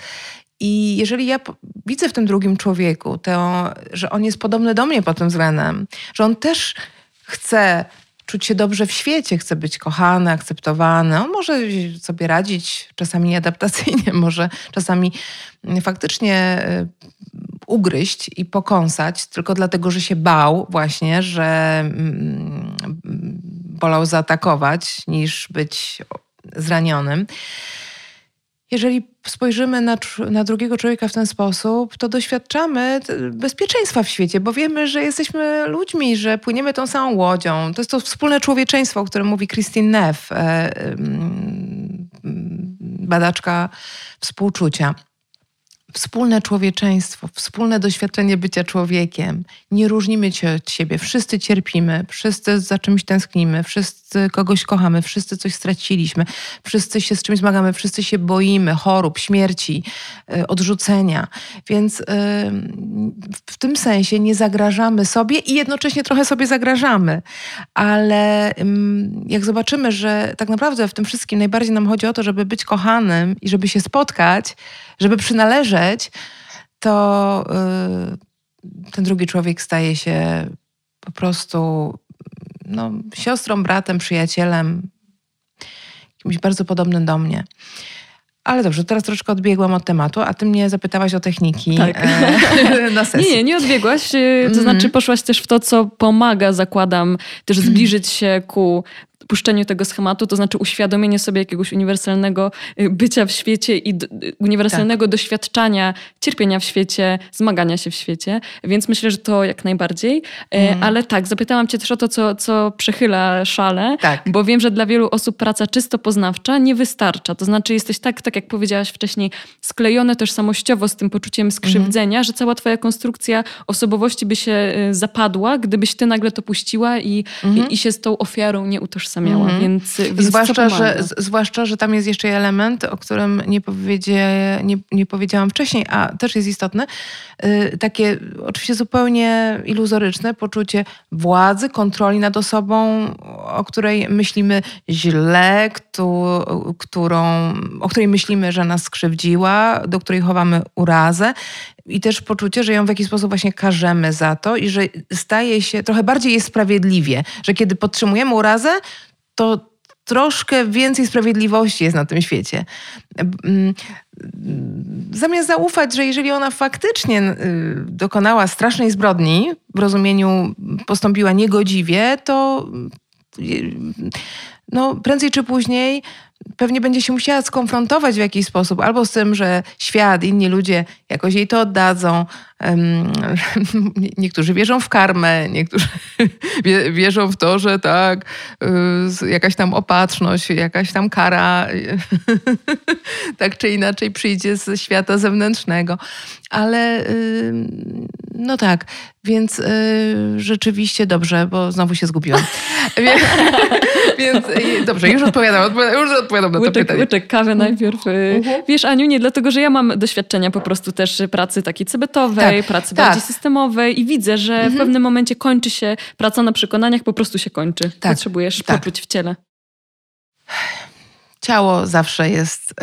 I jeżeli ja widzę w tym drugim człowieku, to, że on jest podobny do mnie pod tym względem, że on też chce czuć się dobrze w świecie, chce być kochany, akceptowany. On może sobie radzić czasami nieadaptacyjnie, może czasami faktycznie e, ugryźć i pokąsać, tylko dlatego, że się bał właśnie, że mm, wolał zaatakować niż być zranionym. Jeżeli spojrzymy na, na, drugiego człowieka w ten sposób, to doświadczamy bezpieczeństwa w świecie, bo wiemy, że jesteśmy ludźmi, że płyniemy tą samą łodzią. To jest to wspólne człowieczeństwo, o którym mówi Christine Neff, e, badaczka współczucia wspólne człowieczeństwo, wspólne doświadczenie bycia człowiekiem. Nie różnimy się od siebie. Wszyscy cierpimy, wszyscy za czymś tęsknimy, wszyscy kogoś kochamy, wszyscy coś straciliśmy, wszyscy się z czymś zmagamy, wszyscy się boimy chorób, śmierci, y, odrzucenia. Więc y, w tym sensie nie zagrażamy sobie i jednocześnie trochę sobie zagrażamy. Ale jak zobaczymy, że tak naprawdę w tym wszystkim najbardziej nam chodzi o to, żeby być kochanym i żeby się spotkać, żeby przynależeć, to y, ten drugi człowiek staje się po prostu no, siostrą, bratem, przyjacielem, kimś bardzo podobnym do mnie. Ale dobrze, teraz troszkę odbiegłam od tematu, a ty mnie zapytałaś o techniki tak. e, na sesji. Nie, nie odbiegłaś. To mm -hmm. znaczy poszłaś też w to, co pomaga, zakładam, też zbliżyć się ku puszczeniu tego schematu, to znaczy uświadomienie sobie jakiegoś uniwersalnego y, bycia w świecie i uniwersalnego tak. doświadczania cierpienia w świecie, zmagania się w świecie. Więc myślę, że to jak najbardziej. Mm. Ale tak, zapytałam cię też o to, co, co przechyla szale, tak. bo wiem, że dla wielu osób praca czysto poznawcza nie wystarcza. To znaczy jesteś tak, tak jak powiedziałaś wcześniej, sklejone tożsamościowo z tym poczuciem skrzywdzenia, mm. że cała twoja konstrukcja osobowości by się y, zapadła, gdybyś ty nagle to puściła i, mm. i, mhm. i się z tą ofiarą nie utożsamiała utożsamiała, mm. więc, więc zwłaszcza, że, zwłaszcza, że tam jest jeszcze element, o którym nie, powiedzie, nie, nie powiedziałam wcześniej, a też jest istotny. Yy, takie oczywiście zupełnie iluzoryczne poczucie władzy, kontroli nad osobą, o której myślimy źle, któ którą, o której myślimy, że nas skrzywdziła, do której chowamy urazę i też poczucie, że ją w jakiś sposób właśnie karzemy za to i że staje się, trochę bardziej jest sprawiedliwie, że kiedy podtrzymujemy urazę, to troszkę więcej sprawiedliwości jest na tym świecie. Mm, zamiast zaufać, że jeżeli ona faktycznie y, dokonała strasznej zbrodni, w rozumieniu postąpiła niegodziwie, to y, no, prędzej czy później pewnie będzie się musiała skonfrontować w jakiś sposób albo z tym, że świat, inni ludzie jakoś jej to oddadzą. Niektórzy wierzą w karmę, niektórzy wierzą w to, że tak, y, jakaś tam opatrzność, jakaś tam kara tak czy inaczej przyjdzie ze świata zewnętrznego. Ale no tak, więc y, rzeczywiście dobrze, bo znowu się zgubiłam. więc dobrze, już odpowiadam, już odpowiadam na to łyczek, pytanie. Łyczek kawy najpierw. Y, mhm. Wiesz, Aniu, nie dlatego, że ja mam doświadczenia po prostu też pracy takiej cebetowej, tak, pracy tak. bardziej systemowej i widzę, że mhm. w pewnym momencie kończy się praca na przekonaniach, po prostu się kończy. Tak, Potrzebujesz tak. poczuć w ciele. ciało zawsze jest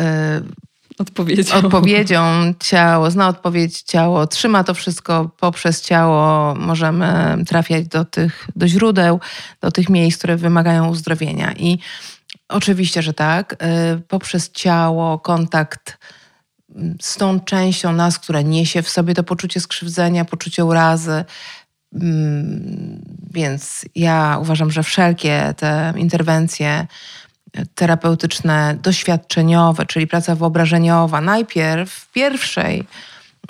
odpowiedzią. odpowiedzią. Ciało zna odpowiedź, ciało trzyma to wszystko. Poprzez ciało możemy trafiać do tych, do źródeł, do tych miejsc, które wymagają uzdrowienia. I oczywiście, że tak. Y, poprzez ciało, kontakt z tą częścią nas, która niesie w sobie to poczucie skrzywdzenia, poczucie urazy. Mm, więc ja uważam, że wszelkie te interwencje terapeutyczne, doświadczeniowe, czyli praca wyobrażeniowa, najpierw w pierwszej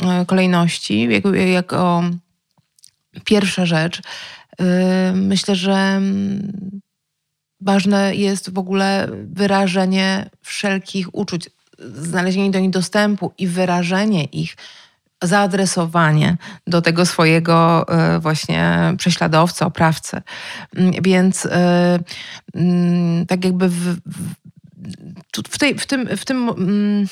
e, kolejności, jako, jako pierwsza rzecz, e, myślę, że mm, ważne jest w ogóle wyrażenie wszelkich uczuć, znalezienie do nich dostępu i wyrażenie ich zaadresowanie do tego swojego e, właśnie prześladowcy, oprawcy. Mm, więc e, mm, tak jakby w, w, tej, w tym, w tym mm,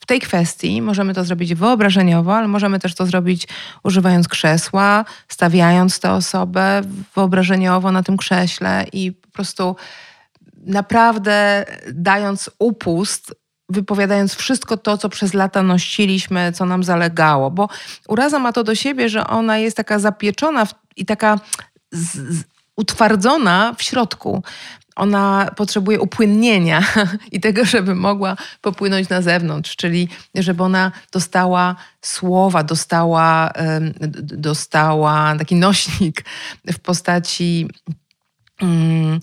w tej kwestii możemy to zrobić wyobrażeniowo, ale możemy też to zrobić używając krzesła, stawiając tę osobę wyobrażeniowo na tym krześle i po prostu naprawdę dając upust wypowiadając wszystko to, co przez lata nosiliśmy, co nam zalegało. Bo uraza ma to do siebie, że ona jest taka zapieczona i taka z, z, utwardzona w środku. Ona potrzebuje upłynnienia i tego, żeby mogła popłynąć na zewnątrz, czyli żeby ona dostała słowa, dostała, dostała taki nośnik w postaci mm,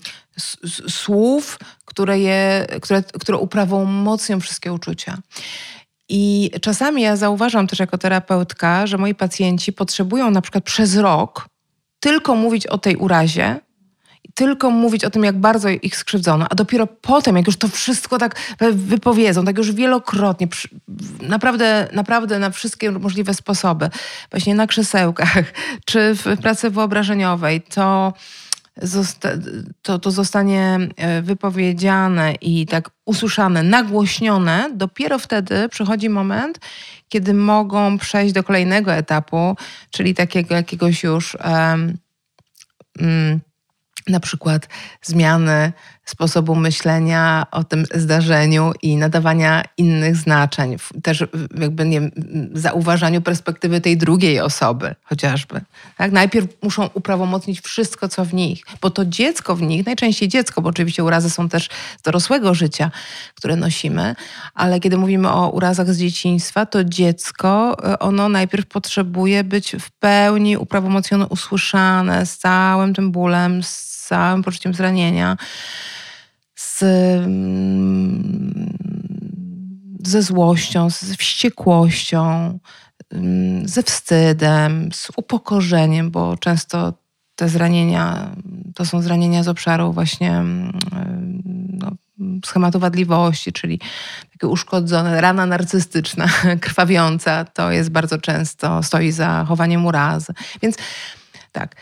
słów, które, je, które, które uprawomocnią wszystkie uczucia. I czasami ja zauważam też jako terapeutka, że moi pacjenci potrzebują na przykład przez rok tylko mówić o tej urazie, tylko mówić o tym, jak bardzo ich skrzywdzono, a dopiero potem, jak już to wszystko tak wypowiedzą, tak już wielokrotnie, naprawdę, naprawdę na wszystkie możliwe sposoby, właśnie na krzesełkach, czy w pracy wyobrażeniowej, to to, to zostanie e, wypowiedziane i tak usłyszane, nagłośnione, dopiero wtedy przychodzi moment, kiedy mogą przejść do kolejnego etapu, czyli takiego jakiegoś już um, um, na przykład zmiany sposobu myślenia o tym zdarzeniu i nadawania innych znaczeń, też jakby nie zauważaniu perspektywy tej drugiej osoby chociażby. Tak? Najpierw muszą uprawomocnić wszystko, co w nich, bo to dziecko w nich, najczęściej dziecko, bo oczywiście urazy są też z dorosłego życia, które nosimy, ale kiedy mówimy o urazach z dzieciństwa, to dziecko, e, ono najpierw potrzebuje być w pełni uprawomocnione, usłyszane, z całym tym bólem, z całym poczuciem zranienia z, mm, ze złością, z wściekłością, mm, ze wstydem, z upokorzeniem, bo często te zranienia to są zranienia z obszaru właśnie mm, no, schematu wadliwości, czyli takie uszkodzone, rana narcystyczna, krwawiąca, to jest bardzo często, stoi za chowaniem urazy. Więc tak,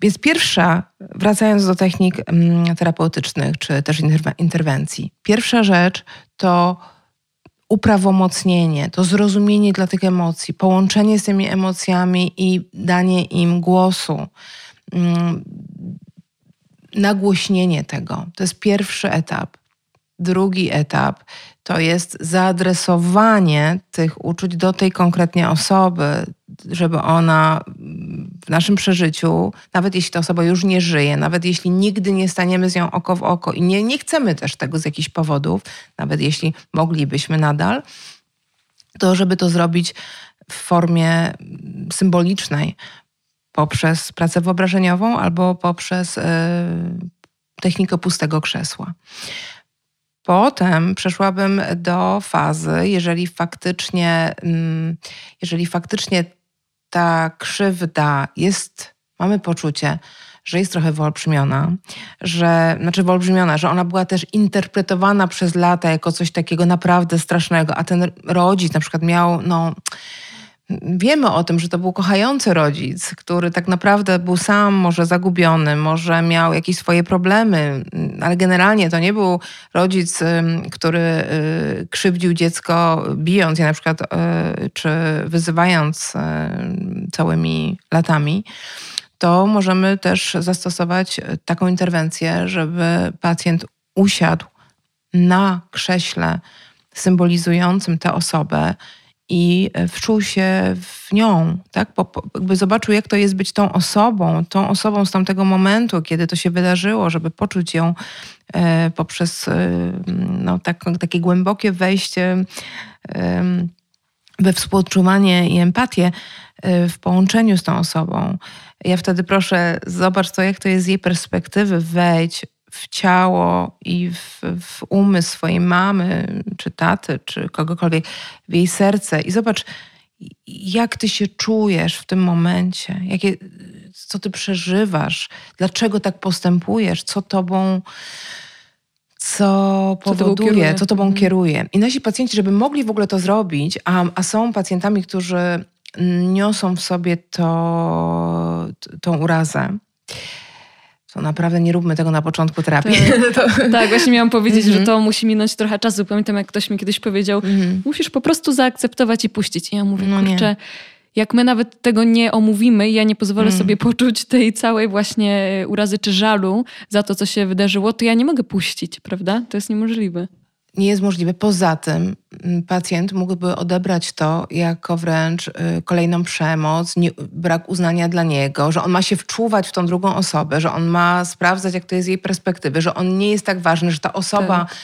więc pierwsza, wracając do technik mm, terapeutycznych czy też interwencji, pierwsza rzecz to uprawomocnienie, to zrozumienie dla tych emocji, połączenie z tymi emocjami i danie im głosu, mm, nagłośnienie tego. To jest pierwszy etap. Drugi etap to jest zaadresowanie tych uczuć do tej konkretnie osoby, żeby ona w naszym przeżyciu, nawet jeśli ta osoba już nie żyje, nawet jeśli nigdy nie staniemy z nią oko w oko i nie, nie chcemy też tego z jakichś powodów, nawet jeśli moglibyśmy nadal, to żeby to zrobić w formie symbolicznej, poprzez pracę wyobrażeniową albo poprzez yy, technikę pustego krzesła. Potem przeszłabym do fazy, jeżeli faktycznie, mm, jeżeli faktycznie ta krzywda jest, mamy poczucie, że jest trochę wyolbrzymiona, że, znaczy wyolbrzymiona, że ona była też interpretowana przez lata jako coś takiego naprawdę strasznego, a ten rodzic na przykład miał, no, Wiemy o tym, że to był kochający rodzic, który tak naprawdę był sam może zagubiony, może miał jakieś swoje problemy, ale generalnie to nie był rodzic, który y, krzywdził dziecko bijąc je na przykład, y, czy wyzywając y, całymi latami. To możemy też zastosować taką interwencję, żeby pacjent usiadł na krześle symbolizującym tę osobę i wczuł się w nią, tak? Bo, jakby zobaczył, jak to jest być tą osobą, tą osobą z tamtego momentu, kiedy to się wydarzyło, żeby poczuć ją e, poprzez e, no, tak, takie głębokie wejście e, we współczuwanie i empatię e, w połączeniu z tą osobą. Ja wtedy proszę, zobacz to, jak to jest z jej perspektywy, wejdź w ciało i w, w umysł swojej mamy, czy taty, czy kogokolwiek, w jej serce. I zobacz, jak ty się czujesz w tym momencie, jakie, co ty przeżywasz, dlaczego tak postępujesz, co tobą co powoduje, co, co tobą mhm. kieruje. I nasi pacjenci, żeby mogli w ogóle to zrobić, a, a są pacjentami, którzy niosą w sobie to, tą urazę, to naprawdę nie róbmy tego na początku terapii. Tak, tak właśnie miałam powiedzieć, mm -hmm. że to musi minąć trochę czasu. Pamiętam, jak ktoś mi kiedyś powiedział, mm -hmm. musisz po prostu zaakceptować i puścić. I ja mówię, no kurczę, nie. jak my nawet tego nie omówimy, ja nie pozwolę mm. sobie poczuć tej całej właśnie urazy czy żalu za to, co się wydarzyło, to ja nie mogę puścić, prawda? To jest niemożliwe nie jest możliwe. Poza tym mm, pacjent mógłby odebrać to jako wręcz y, kolejną przemoc, nie, brak uznania dla niego, że on ma się wczuwać w tą drugą osobę, że on ma sprawdzać, jak to jest jej perspektywy, że on nie jest tak ważny, że ta osoba tak.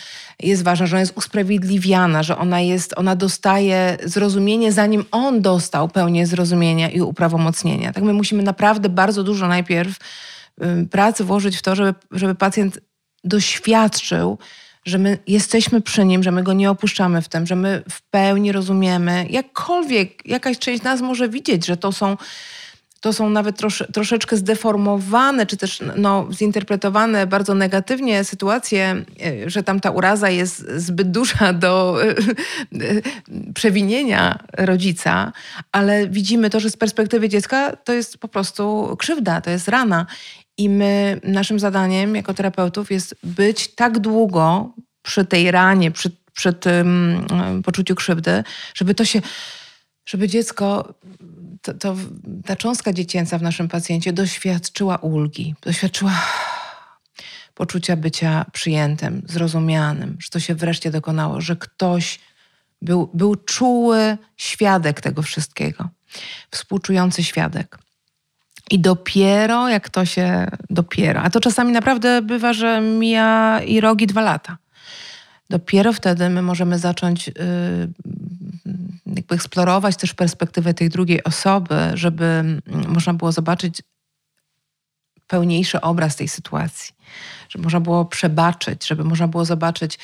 jest ważna, że ona jest usprawiedliwiana, że ona jest, ona dostaje zrozumienie, zanim on dostał pełnię zrozumienia i uprawomocnienia. Tak my musimy naprawdę bardzo dużo najpierw y, pracy włożyć w to, żeby, żeby pacjent doświadczył, że my jesteśmy przy nim, że my go nie opuszczamy w tym, że my w pełni rozumiemy, jakkolwiek jakaś część nas może widzieć, że to są, to są nawet trosz, troszeczkę zdeformowane, czy też no, zinterpretowane bardzo negatywnie sytuacje, e, że tam ta uraza jest zbyt duża do e, przewinienia rodzica, ale widzimy to, że z perspektywy dziecka to jest po prostu krzywda, to jest rana. I my, naszym zadaniem jako terapeutów jest być tak długo przy tej ranie, przy, przy tym poczuciu krzywdy, żeby to się, żeby dziecko, to, to, ta cząstka dziecięca w naszym pacjencie doświadczyła ulgi, doświadczyła poczucia bycia przyjętym, zrozumianym, że to się wreszcie dokonało, że ktoś był, był czuły świadek tego wszystkiego, współczujący świadek. I dopiero jak to się dopiero, a to czasami naprawdę bywa, że mija i rogi dwa lata. Dopiero wtedy my możemy zacząć yy, jakby eksplorować też perspektywę tej drugiej osoby, żeby można było zobaczyć pełniejszy obraz tej sytuacji, żeby można było przebaczyć, żeby można było zobaczyć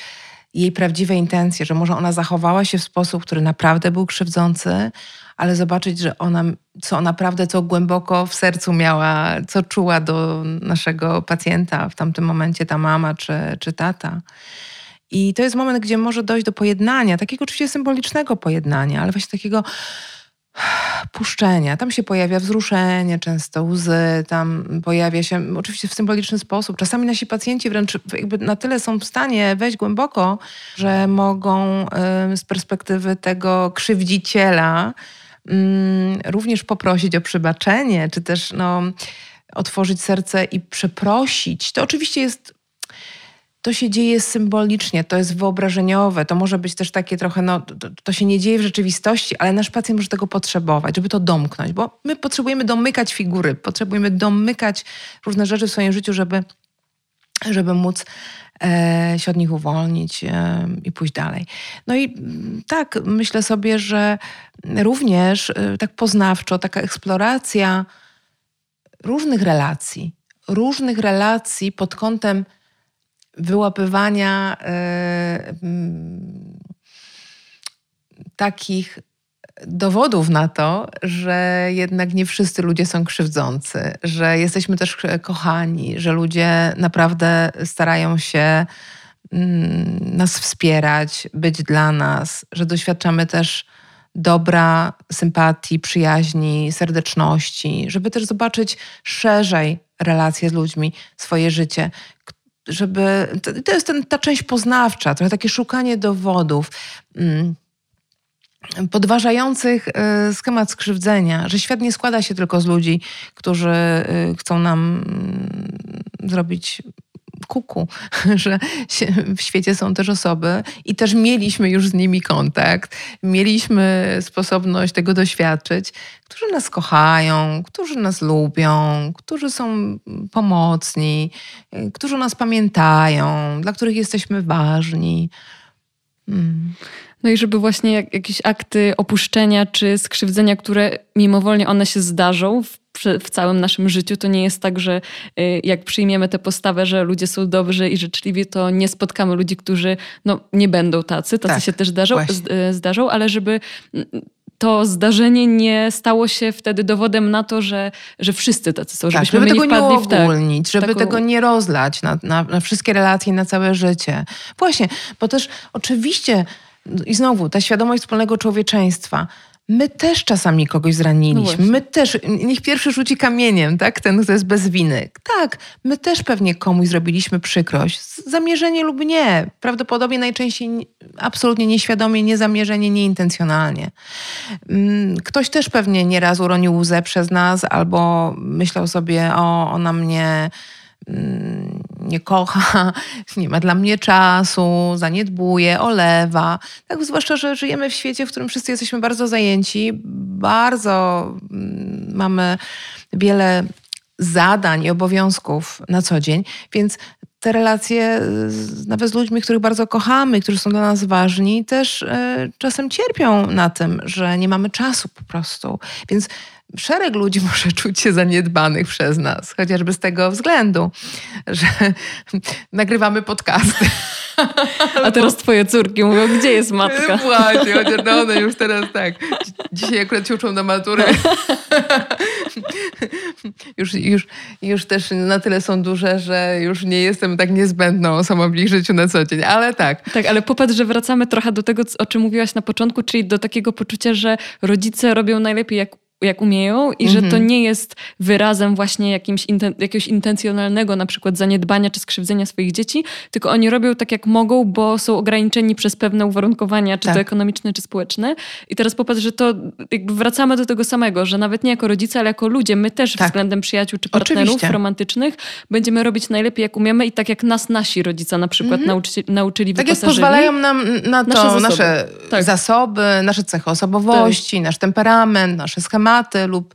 jej prawdziwe intencje, że może ona zachowała się w sposób, który naprawdę był krzywdzący, ale zobaczyć, że ona, co naprawdę, co głęboko w sercu miała, co czuła do naszego pacjenta w tamtym momencie ta mama czy, czy tata. I to jest moment, gdzie może dojść do pojednania, takiego oczywiście symbolicznego pojednania, ale właśnie takiego puszczenia. Tam się pojawia wzruszenie, często łzy, tam pojawia się oczywiście w symboliczny sposób. Czasami nasi pacjenci wręcz na tyle są w stanie wejść głęboko, że mogą z perspektywy tego krzywdziciela również poprosić o przebaczenie, czy też no, otworzyć serce i przeprosić. To oczywiście jest to się dzieje symbolicznie, to jest wyobrażeniowe, to może być też takie trochę, no to, to, się nie dzieje w rzeczywistości, ale nasz pacjent może tego potrzebować, żeby to domknąć, bo my potrzebujemy domykać figury, potrzebujemy domykać różne rzeczy w swoim życiu, żeby, żeby móc e, się od nich uwolnić e, i pójść dalej. No i mm, tak, myślę sobie, że również e, tak poznawczo taka eksploracja różnych relacji, różnych relacji pod kątem wyłapywania e, takich dowodów na to, że jednak nie wszyscy ludzie są krzywdzący, że jesteśmy też kochani, że ludzie naprawdę starają się mm, nas wspierać, być dla nas, że doświadczamy też dobra, sympatii, przyjaźni, serdeczności, żeby też zobaczyć szerzej relacje z ludźmi, swoje życie, żeby. To jest ten, ta część poznawcza, trochę takie szukanie dowodów. Mm, podważających y, schemat skrzywdzenia, że świat nie składa się tylko z ludzi, którzy y, chcą nam mm, zrobić kuku, że w świecie są też osoby i też mieliśmy już z nimi kontakt, mieliśmy sposobność tego doświadczyć, którzy nas kochają, którzy nas lubią, którzy są pomocni, którzy nas pamiętają, dla których jesteśmy ważni. Hmm. No i żeby właśnie jak, jakieś akty opuszczenia czy skrzywdzenia, które mimowolnie one się zdarzą w, w całym naszym życiu, to nie jest tak, że y, jak przyjmiemy tę postawę, że ludzie są dobrzy i życzliwi, to nie spotkamy ludzi, którzy no, nie będą tacy, tacy tak, się też zdarzą, y, zdarzą, ale żeby to zdarzenie nie stało się wtedy dowodem na to, że, że wszyscy tacy są. Tak, żeby tego nie uogólnić, żeby taką... tego nie rozlać na, na, na wszystkie relacje, na całe życie. Właśnie, bo też oczywiście i znowu, ta świadomość wspólnego człowieczeństwa. My też czasami kogoś zraniliśmy. No my też, niech pierwszy rzuci kamieniem, tak? Ten, kto jest bez winy. Tak, my też pewnie komuś zrobiliśmy przykrość. Zamierzenie lub nie. Prawdopodobnie najczęściej absolutnie nieświadomie, niezamierzenie, nieintencjonalnie. Mm, ktoś też pewnie nieraz uronił łzę przez nas albo myślał sobie, o, ona mnie nie kocha, nie ma dla mnie czasu, zaniedbuje, olewa. Tak, zwłaszcza, że żyjemy w świecie, w którym wszyscy jesteśmy bardzo zajęci, bardzo mm, mamy wiele zadań i obowiązków na co dzień, więc te relacje nawet z ludźmi, których bardzo kochamy, którzy są dla nas ważni, też e, czasem cierpią na tym, że nie mamy czasu po prostu. Więc szereg ludzi może czuć się zaniedbanych przez nas, chociażby z tego względu, że nagrywamy podcasty. A teraz twoje córki mówią, gdzie jest matka? Właśnie, chociaż no one już teraz tak. Dzisiaj akurat się uczą na matury. już, już, już też na tyle są duże, że już nie jestem tak niezbędną osobą w ich życiu na co dzień, ale tak. Tak, ale popatrz, że wracamy trochę do tego, o czym mówiłaś na początku, czyli do takiego poczucia, że rodzice robią najlepiej, jak jak umieją i że to mhm. nie jest wyrazem właśnie jakimś inten jakiegoś intencjonalnego na przykład zaniedbania czy skrzywdzenia swoich dzieci, tylko oni robią tak jak mogą, bo są ograniczeni przez pewne uwarunkowania, czy tak. to ekonomiczne, czy społeczne. I teraz popatrz, że to jakby wracamy do tego samego, że nawet nie jako rodzice, ale jako ludzie, my też tak. względem przyjaciół czy partnerów Oczywiście. romantycznych będziemy robić najlepiej jak umiemy i tak jak nas nasi rodzice na przykład mhm. nauczyli, nauczyli Tak jak pozwalają nam na to nasze zasoby, nasze, tak. zasoby, nasze cechy osobowości, tak. nasz temperament, nasze schematy, schematy lub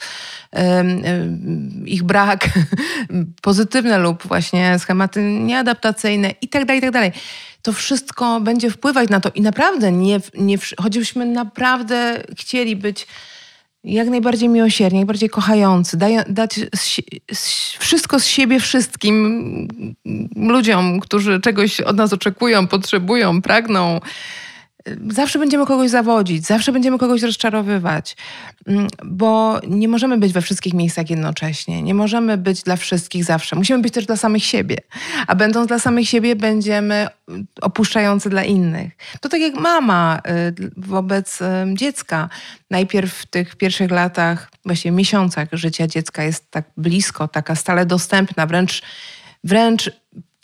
ich brak, pozytywne lub właśnie schematy nieadaptacyjne i tak dalej, i tak. To wszystko będzie wpływać na to i naprawdę nie, nie choćbyśmy naprawdę chcieli być jak najbardziej miłosierni, jak najbardziej kochający, daj, dać z, z, wszystko z siebie wszystkim ludziom, którzy czegoś od nas oczekują, potrzebują, pragną zawsze będziemy kogoś zawodzić, zawsze będziemy kogoś rozczarowywać, mm, bo nie możemy być we wszystkich miejscach jednocześnie. Nie możemy być dla wszystkich zawsze. Musimy być też dla samych siebie. A będąc dla samych siebie, będziemy opuszczający dla innych. To tak jak mama y, wobec dziecka. Najpierw w tych pierwszych latach, właściwie miesiącach życia dziecka jest tak blisko, taka stale dostępna, wręcz wręcz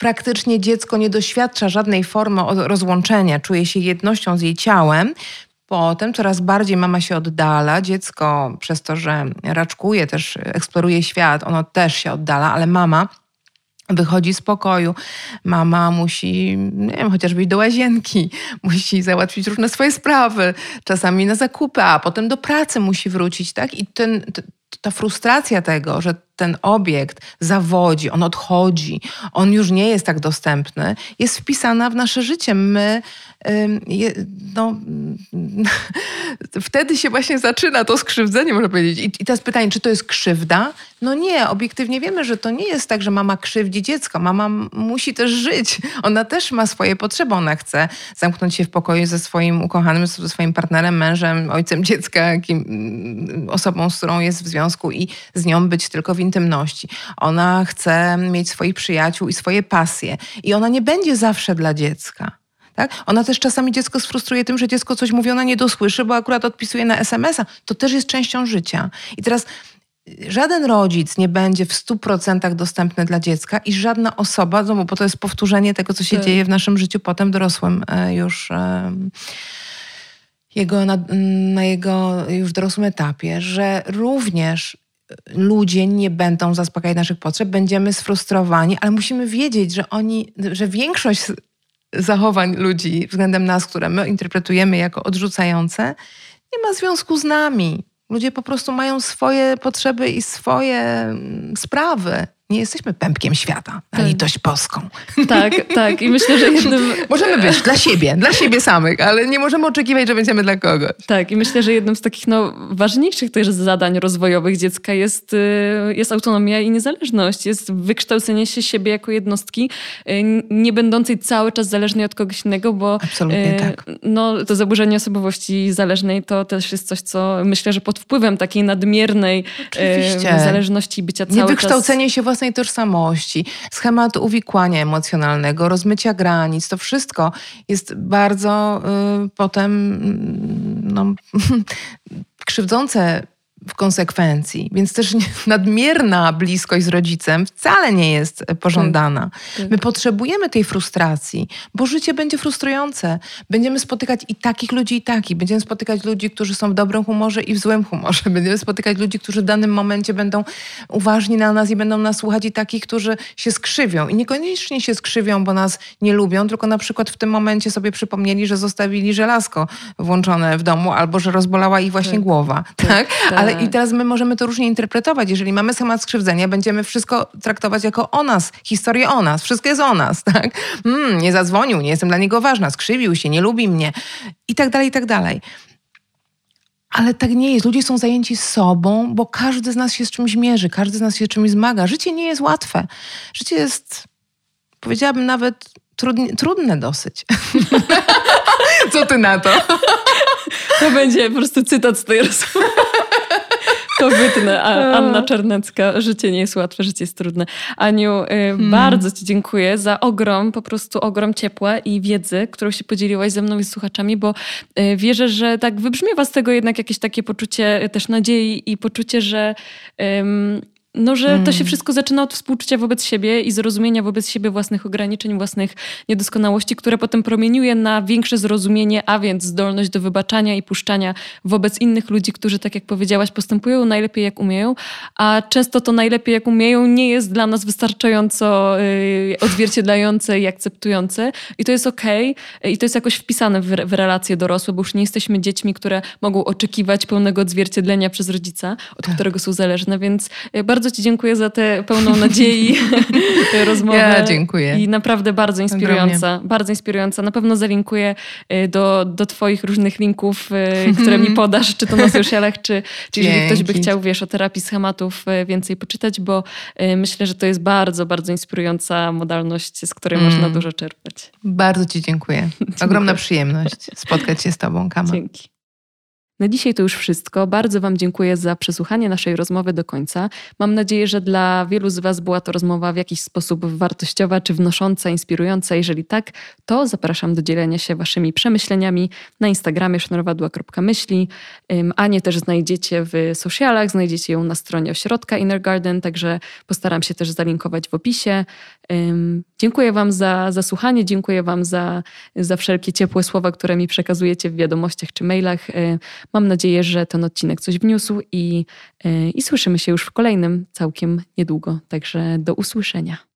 praktycznie dziecko nie doświadcza żadnej formy rozłączenia, czuje się jednością z jej ciałem. Potem coraz bardziej mama się oddala, dziecko przez to, że raczkuje, też eksploruje świat, ono też się oddala, ale mama wychodzi z pokoju, mama musi, nie wiem, chociażby iść do łazienki, musi załatwić różne swoje sprawy, czasami na zakupy, a potem do pracy musi wrócić, tak? I ten, ta frustracja tego, że ten obiekt zawodzi, on odchodzi, on już nie jest tak dostępny, jest wpisana w nasze życie. My, no, wtedy się właśnie zaczyna to skrzywdzenie, można powiedzieć. I, I teraz pytanie, czy to jest krzywda? No nie, obiektywnie wiemy, że to nie jest tak, że mama krzywdzi dziecko. Mama musi też żyć. Ona też ma swoje potrzeby. Ona chce zamknąć się w pokoju ze swoim ukochanym, ze swoim partnerem, mężem, ojcem dziecka, kim, osobą, z którą jest w związku i z nią być tylko w intymności. Ona chce mieć swoich przyjaciół i swoje pasje. I ona nie będzie zawsze dla dziecka. Tak? Ona też czasami dziecko sfrustruje tym, że dziecko coś mówi, ona nie dosłyszy, bo akurat odpisuje na SMS-a. To też jest częścią życia. I teraz żaden rodzic nie będzie w 100% dostępny dla dziecka i żadna osoba, bo to jest powtórzenie tego, co się tak. dzieje w naszym życiu potem dorosłym e, już jego, na, na jego już dorosłym etapie, że również ludzie nie będą zaspokajać naszych potrzeb, będziemy sfrustrowani, ale musimy wiedzieć, że oni, że większość zachowań ludzi względem nas, które my interpretujemy jako odrzucające, nie ma związku z nami. Ludzie po prostu mają swoje potrzeby i swoje mm, sprawy nie jesteśmy pępkiem świata, na tak. litość boską. Tak, tak. I myślę, że jednym... Możemy być dla siebie, dla siebie samych, ale nie możemy oczekiwać, że będziemy dla kogoś. Tak. I myślę, że jednym z takich no, ważniejszych też zadań rozwojowych dziecka jest, y, jest autonomia i niezależność. Jest wykształcenie się siebie jako jednostki, y, nie będącej cały czas zależnej od kogoś innego, bo Absolutnie y, tak. no, to zaburzenie osobowości zależnej to też jest coś, co myślę, że pod wpływem takiej nadmiernej Oczywiście. zależności bycia cały czas... Niewykształcenie się własnej własnej tożsamości, schemat uwikłania emocjonalnego, rozmycia granic, to wszystko jest bardzo y, potem y, no, krzywdzące w konsekwencji. Więc też nadmierna bliskość z rodzicem wcale nie jest pożądana. Tak, tak. My potrzebujemy tej frustracji, bo życie będzie frustrujące. Będziemy spotykać i takich ludzi, i takich. Będziemy spotykać ludzi, którzy są w dobrym humorze i w złym humorze. Będziemy spotykać ludzi, którzy w danym momencie będą uważni na nas i będą nas słuchać, i takich, którzy się skrzywią. I niekoniecznie się skrzywią, bo nas nie lubią, tylko na przykład w tym momencie sobie przypomnieli, że zostawili żelazko włączone w domu albo że rozbolała ich właśnie tak. głowa. Tak? tak? Ale i teraz my możemy to różnie interpretować. Jeżeli mamy schemat skrzywdzenia, będziemy wszystko traktować jako o nas, historię o nas, wszystko jest o nas, tak? Mm, nie zadzwonił, nie jestem dla niego ważna, skrzywił się, nie lubi mnie i tak dalej, i tak dalej. Ale tak nie jest. Ludzie są zajęci sobą, bo każdy z nas się z czymś mierzy, każdy z nas się z czymś zmaga. Życie nie jest łatwe. Życie jest, powiedziałabym nawet, trudne, trudne dosyć. Co ty na to? To będzie po prostu cytat z tej rozmowy. To wytnę. A, Anna Czarnecka. Życie nie jest łatwe, życie jest trudne. Aniu, y, hmm. bardzo Ci dziękuję za ogrom, po prostu ogrom ciepła i wiedzy, którą się podzieliłaś ze mną i z słuchaczami, bo y, wierzę, że tak wybrzmiewa z tego jednak jakieś takie poczucie też nadziei i poczucie, że no, że to się mm. wszystko zaczyna od współczucia wobec siebie i zrozumienia wobec siebie własnych ograniczeń, własnych niedoskonałości, które potem promieniuje na większe zrozumienie, a więc zdolność do wybaczania i puszczania wobec innych ludzi, którzy, tak jak powiedziałaś, postępują najlepiej jak umieją, a często to najlepiej jak umieją nie jest dla nas wystarczająco yy, odzwierciedlające i akceptujące. I to jest okej okay. i to jest jakoś wpisane w, w relacje dorosłe, bo już nie jesteśmy dziećmi, które mogą oczekiwać pełnego odzwierciedlenia przez rodzica, od tak. którego są zależne, więc bardzo bardzo Ci dziękuję za tę pełną nadziei rozmowę. Ja dziękuję. I naprawdę bardzo inspirująca. Ogromnie. Bardzo inspirująca. Na pewno zalinkuję y, do, do Twoich różnych linków, y, które mi podasz, czy to na socialach, czy, czy jeżeli ktoś by chciał, wiesz, o terapii schematów więcej poczytać, bo myślę, że to jest bardzo, bardzo inspirująca modalność, z której mm. można dużo czerpać. Bardzo Ci dziękuję. Ogromna przyjemność spotkać się z Tobą, Kama. Dzięki. Na dzisiaj to już wszystko. Bardzo Wam dziękuję za przesłuchanie naszej rozmowy do końca. Mam nadzieję, że dla wielu z Was była to rozmowa w jakiś sposób wartościowa czy wnosząca, inspirująca. Jeżeli tak, to zapraszam do dzielenia się Waszymi przemyśleniami na Instagramie sznorwadła.myśli. Anię też znajdziecie w socialach, znajdziecie ją na stronie ośrodka Inner Garden, także postaram się też zalinkować w opisie. Dziękuję Wam za, za słuchanie, dziękuję Wam za, za wszelkie ciepłe słowa, które mi przekazujecie w wiadomościach czy mailach. Mam nadzieję, że ten odcinek coś wniósł i, e, i słyszymy się już w kolejnym całkiem niedługo. Także do usłyszenia.